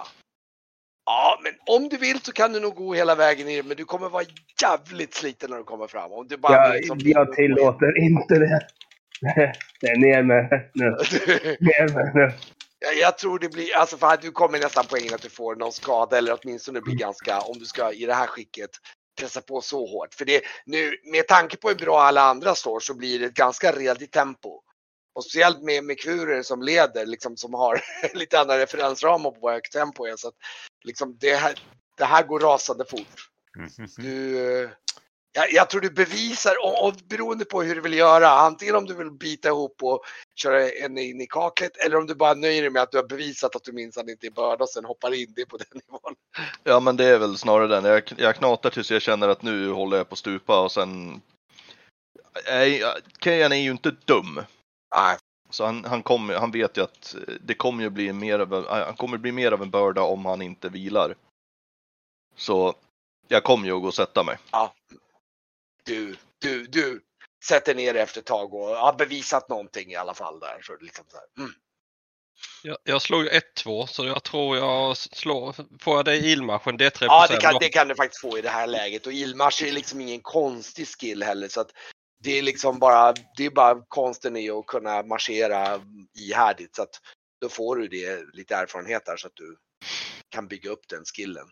Ja, men om du vill så kan du nog gå hela vägen ner, men du kommer vara jävligt sliten när du kommer fram. Om du bara Jag, liksom- jag tillåter inte det. (laughs) Det är ner med nu. (laughs) Ner med nu. Jag, jag tror det blir, alltså för att du kommer nästan på in att du får någon skada eller åtminstone blir ganska, om du ska i det här skicket pressa på så hårt. För det nu, med tanke på hur bra alla andra står så blir det ett ganska redigt tempo. Och speciellt med, med kurer som leder, liksom som har (laughs) lite andra referensramar på vad högt tempo är. Så att liksom det här, det här går rasande fort. Mhm. Du, jag, jag tror du bevisar, och, och beroende på hur du vill göra, antingen om du vill bita ihop och köra en in i kaklet eller om du bara nöjer dig med att du har bevisat att du minsann inte är börda och sen hoppar in det på den (laughs) nivån. Ja men det är väl snarare den. Jag, jag knatar tills jag känner att nu håller jag på att stupa och sen... Nej, Kejan är ju inte dum. Nej, Så han, han, kommer, han vet ju att det kommer ju bli mer av, en- han kommer bli mer av en börda om han inte vilar. Så jag kommer ju att gå och sätta mig. du, du, du sätter ner det efter ett tag och har bevisat någonting i alla fall där. Så det är liksom så här, mm. Jag, jag slog 1-2 så jag tror jag slår. Får jag det i ilmarschen D3 Ja, det kan, det kan du faktiskt få i det här läget och Ilmars är liksom ingen konstig skill heller så att det är liksom bara, det är bara konsten i att kunna marschera ihärdigt så att då får du det lite erfarenhet där så att du kan bygga upp den skillen.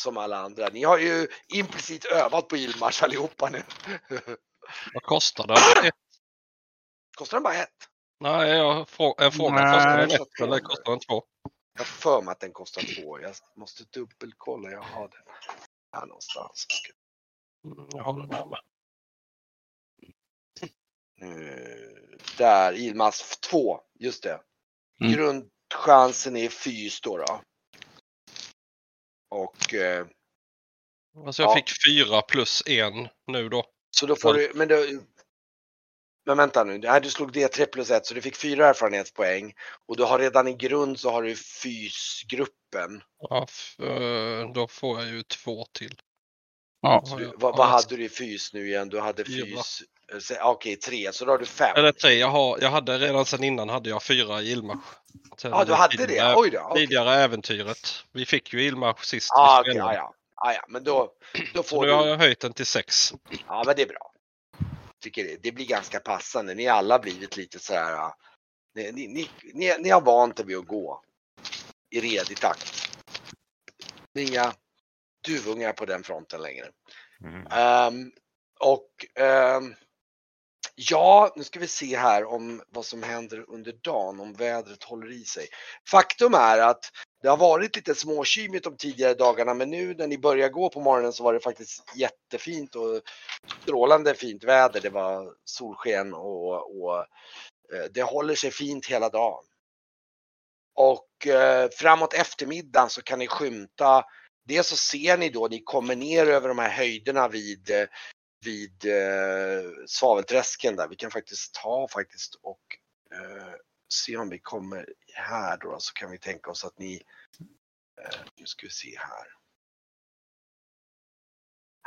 Som alla andra. Ni har ju implicit övat på Ilmars allihopa nu. (laughs) Vad kostar det? Ett- Kostar den bara ett? Nej, jag frå, en fråga. Nej, Kostar den ett eller kostar den två? Jag för mig att den kostar två. Jag måste dubbelkolla. Jag har den här någonstans. Mm, Jag har den här med. Eh, där, Ilmas 2, just det. Mm. Grundchansen är fys då. då. Och eh, Alltså jag Ja. fick fyra plus en nu då. så då får du, men du, men vänta nu, Nej, du slog D3 plus 1 så du fick fyra erfarenhetspoäng. Och du har redan i grund så har du fysgruppen. Ja, eh, då får jag ju två till. Ja. Du, vad, vad hade du i fys nu igen? Du hade fys, eh, se- okej tre, så då har du fem. Eller tre, jag, har, jag hade redan sen innan hade jag fyra i Ilmarsch. Ja, du hade det? Oj då. okej. Tidigare äventyret. Vi fick ju Ilmarsch sist. Ah, spelade. ja, ja. Ah, ja, men då, då Så får nu har du. jag höjt den till sex. Ja, men det är bra. Tycker det, det blir ganska passande. Ni har alla blivit lite så här. ah, Ni, ni, ni, ni, ni har vant er vid att gå i redig takt. Inga duvungar på den fronten längre. Mhm. Ehm, och ehm, ja, nu ska vi se här om vad som händer under dagen, om vädret håller i sig. Faktum är att det har varit lite småkymigt de tidigare dagarna, men nu när ni börjar gå på morgonen så var det faktiskt jättefint och strålande fint väder. Det var solsken och, och eh, det håller sig fint hela dagen. Och eh, framåt eftermiddagen så kan ni skymta Dels så ser ni då, ni kommer ner över de här höjderna vid, eh, vid eh, svavelträsken där. Vi kan faktiskt ta faktiskt och eh, se om vi kommer här då, så kan vi tänka oss att ni, eh, nu ska vi se här.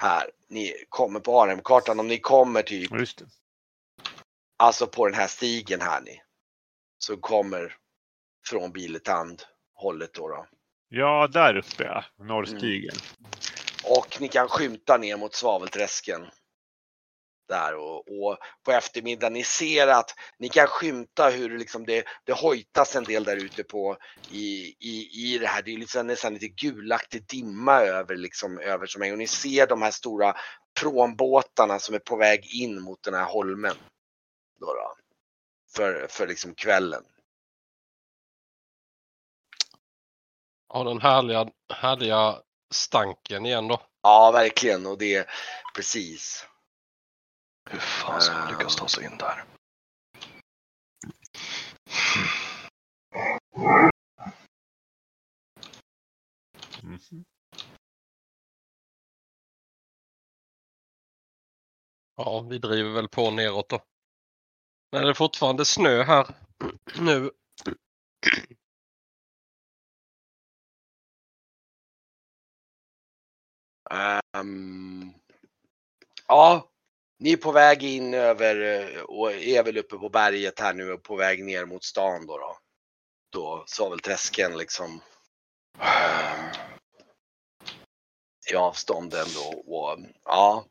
Här, ni kommer på ARM-kartan, om ni kommer typ, Just det. alltså på den här stigen här ni, som kommer från Biletand hållet då. då. Ja, där uppe ja. Norrstigen. Och ni kan skymta ner mot svavelträsken. Där och, och på eftermiddagen, ni ser att ni kan skymta hur liksom det, det hojtas en del där ute på i, i, i det här. Det är liksom nästan lite gulaktig dimma över liksom över som och ni ser de här stora pråmbåtarna som är på väg in mot den här holmen. Då då, för, för liksom kvällen. Ja, den härliga, härliga stanken igen då. Ja, verkligen och det är precis. Hur fan ska man lyckas ta sig in där? Mhm. Ja, vi driver väl på neråt då. Men det är fortfarande snö här nu. Um, Ja, ni är på väg in över eh, och är väl uppe på berget här nu och på väg ner mot stan då. Då, då Svavelträsken liksom. Um, I avstånd ändå och ja.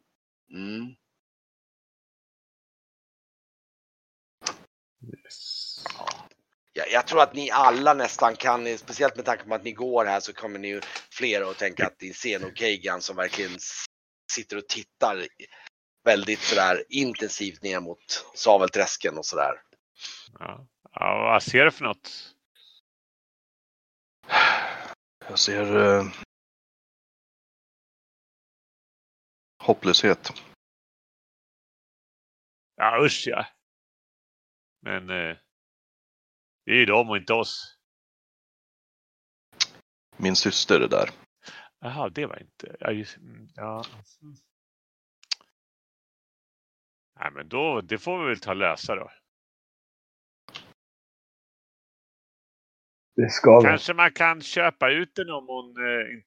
Mm. Ja. Jag, jag tror att ni alla nästan kan, speciellt med tanke på att ni går här så kommer ni flera att tänka att det är Sen och Keigan som verkligen sitter och tittar väldigt sådär intensivt ner mot Savelträsken och sådär. Ja. Ja, vad ser du för något? Jag ser eh, hopplöshet. Ja, usch ja. Men eh, det är ju dem och inte oss. Min syster är där. Jaha, det var inte... Ja, just, mm, ja. Nej, men då, det får vi väl ta och lösa då. Det ska vi. Kanske man kan köpa ut den om hon eh,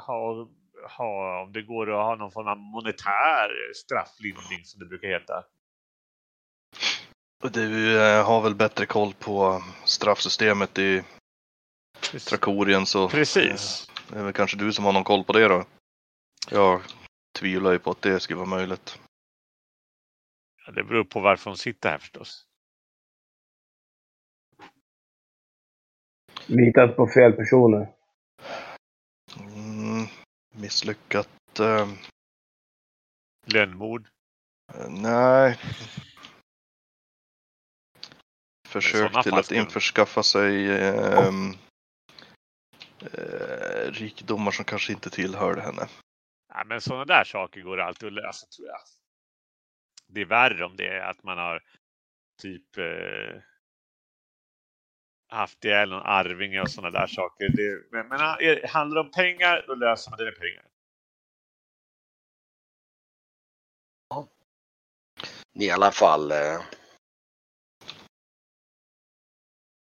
har, har, om det går att ha någon form av monetär strafflindring som det brukar heta. Du eh, har väl bättre koll på straffsystemet i Trakorien så Precis. eh, det är väl kanske du som har någon koll på det då. Jag tvivlar ju på att det skulle vara möjligt. Ja, det beror på varför hon sitter här förstås. Litat på fel personer. Mm, misslyckat? Eh, Lönnmord. nej. Försök till att skulle- införskaffa sig ehm, eh, rikedomar som kanske inte tillhörde henne. Ja, men sådana där saker går alltid att lösa tror jag. Det är värre om det är att man har typ eh, haft ihjäl någon arvinge och sådana där saker. Det, men, men är, handlar det om pengar, då löser man det med pengar. Ni i alla fall.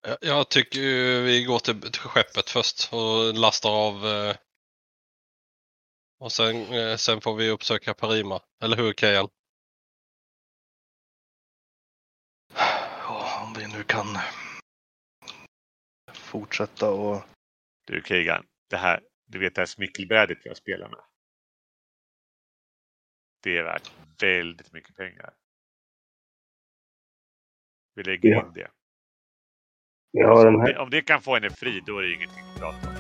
Jag- Jag tycker vi går till, till skeppet först och lastar av. eh, Och sen, eh, sen får vi uppsöka Parima. Eller hur Kejan? Ja, om vi nu kan fortsätta och Du Kegan, det här, du vet det här smickelbrädet vi har spelat med. Det är värt väldigt mycket pengar. Vi lägger Ja. in det. Vi har den Om här. det. Om det kan få henne fri, då är det ingenting att prata om.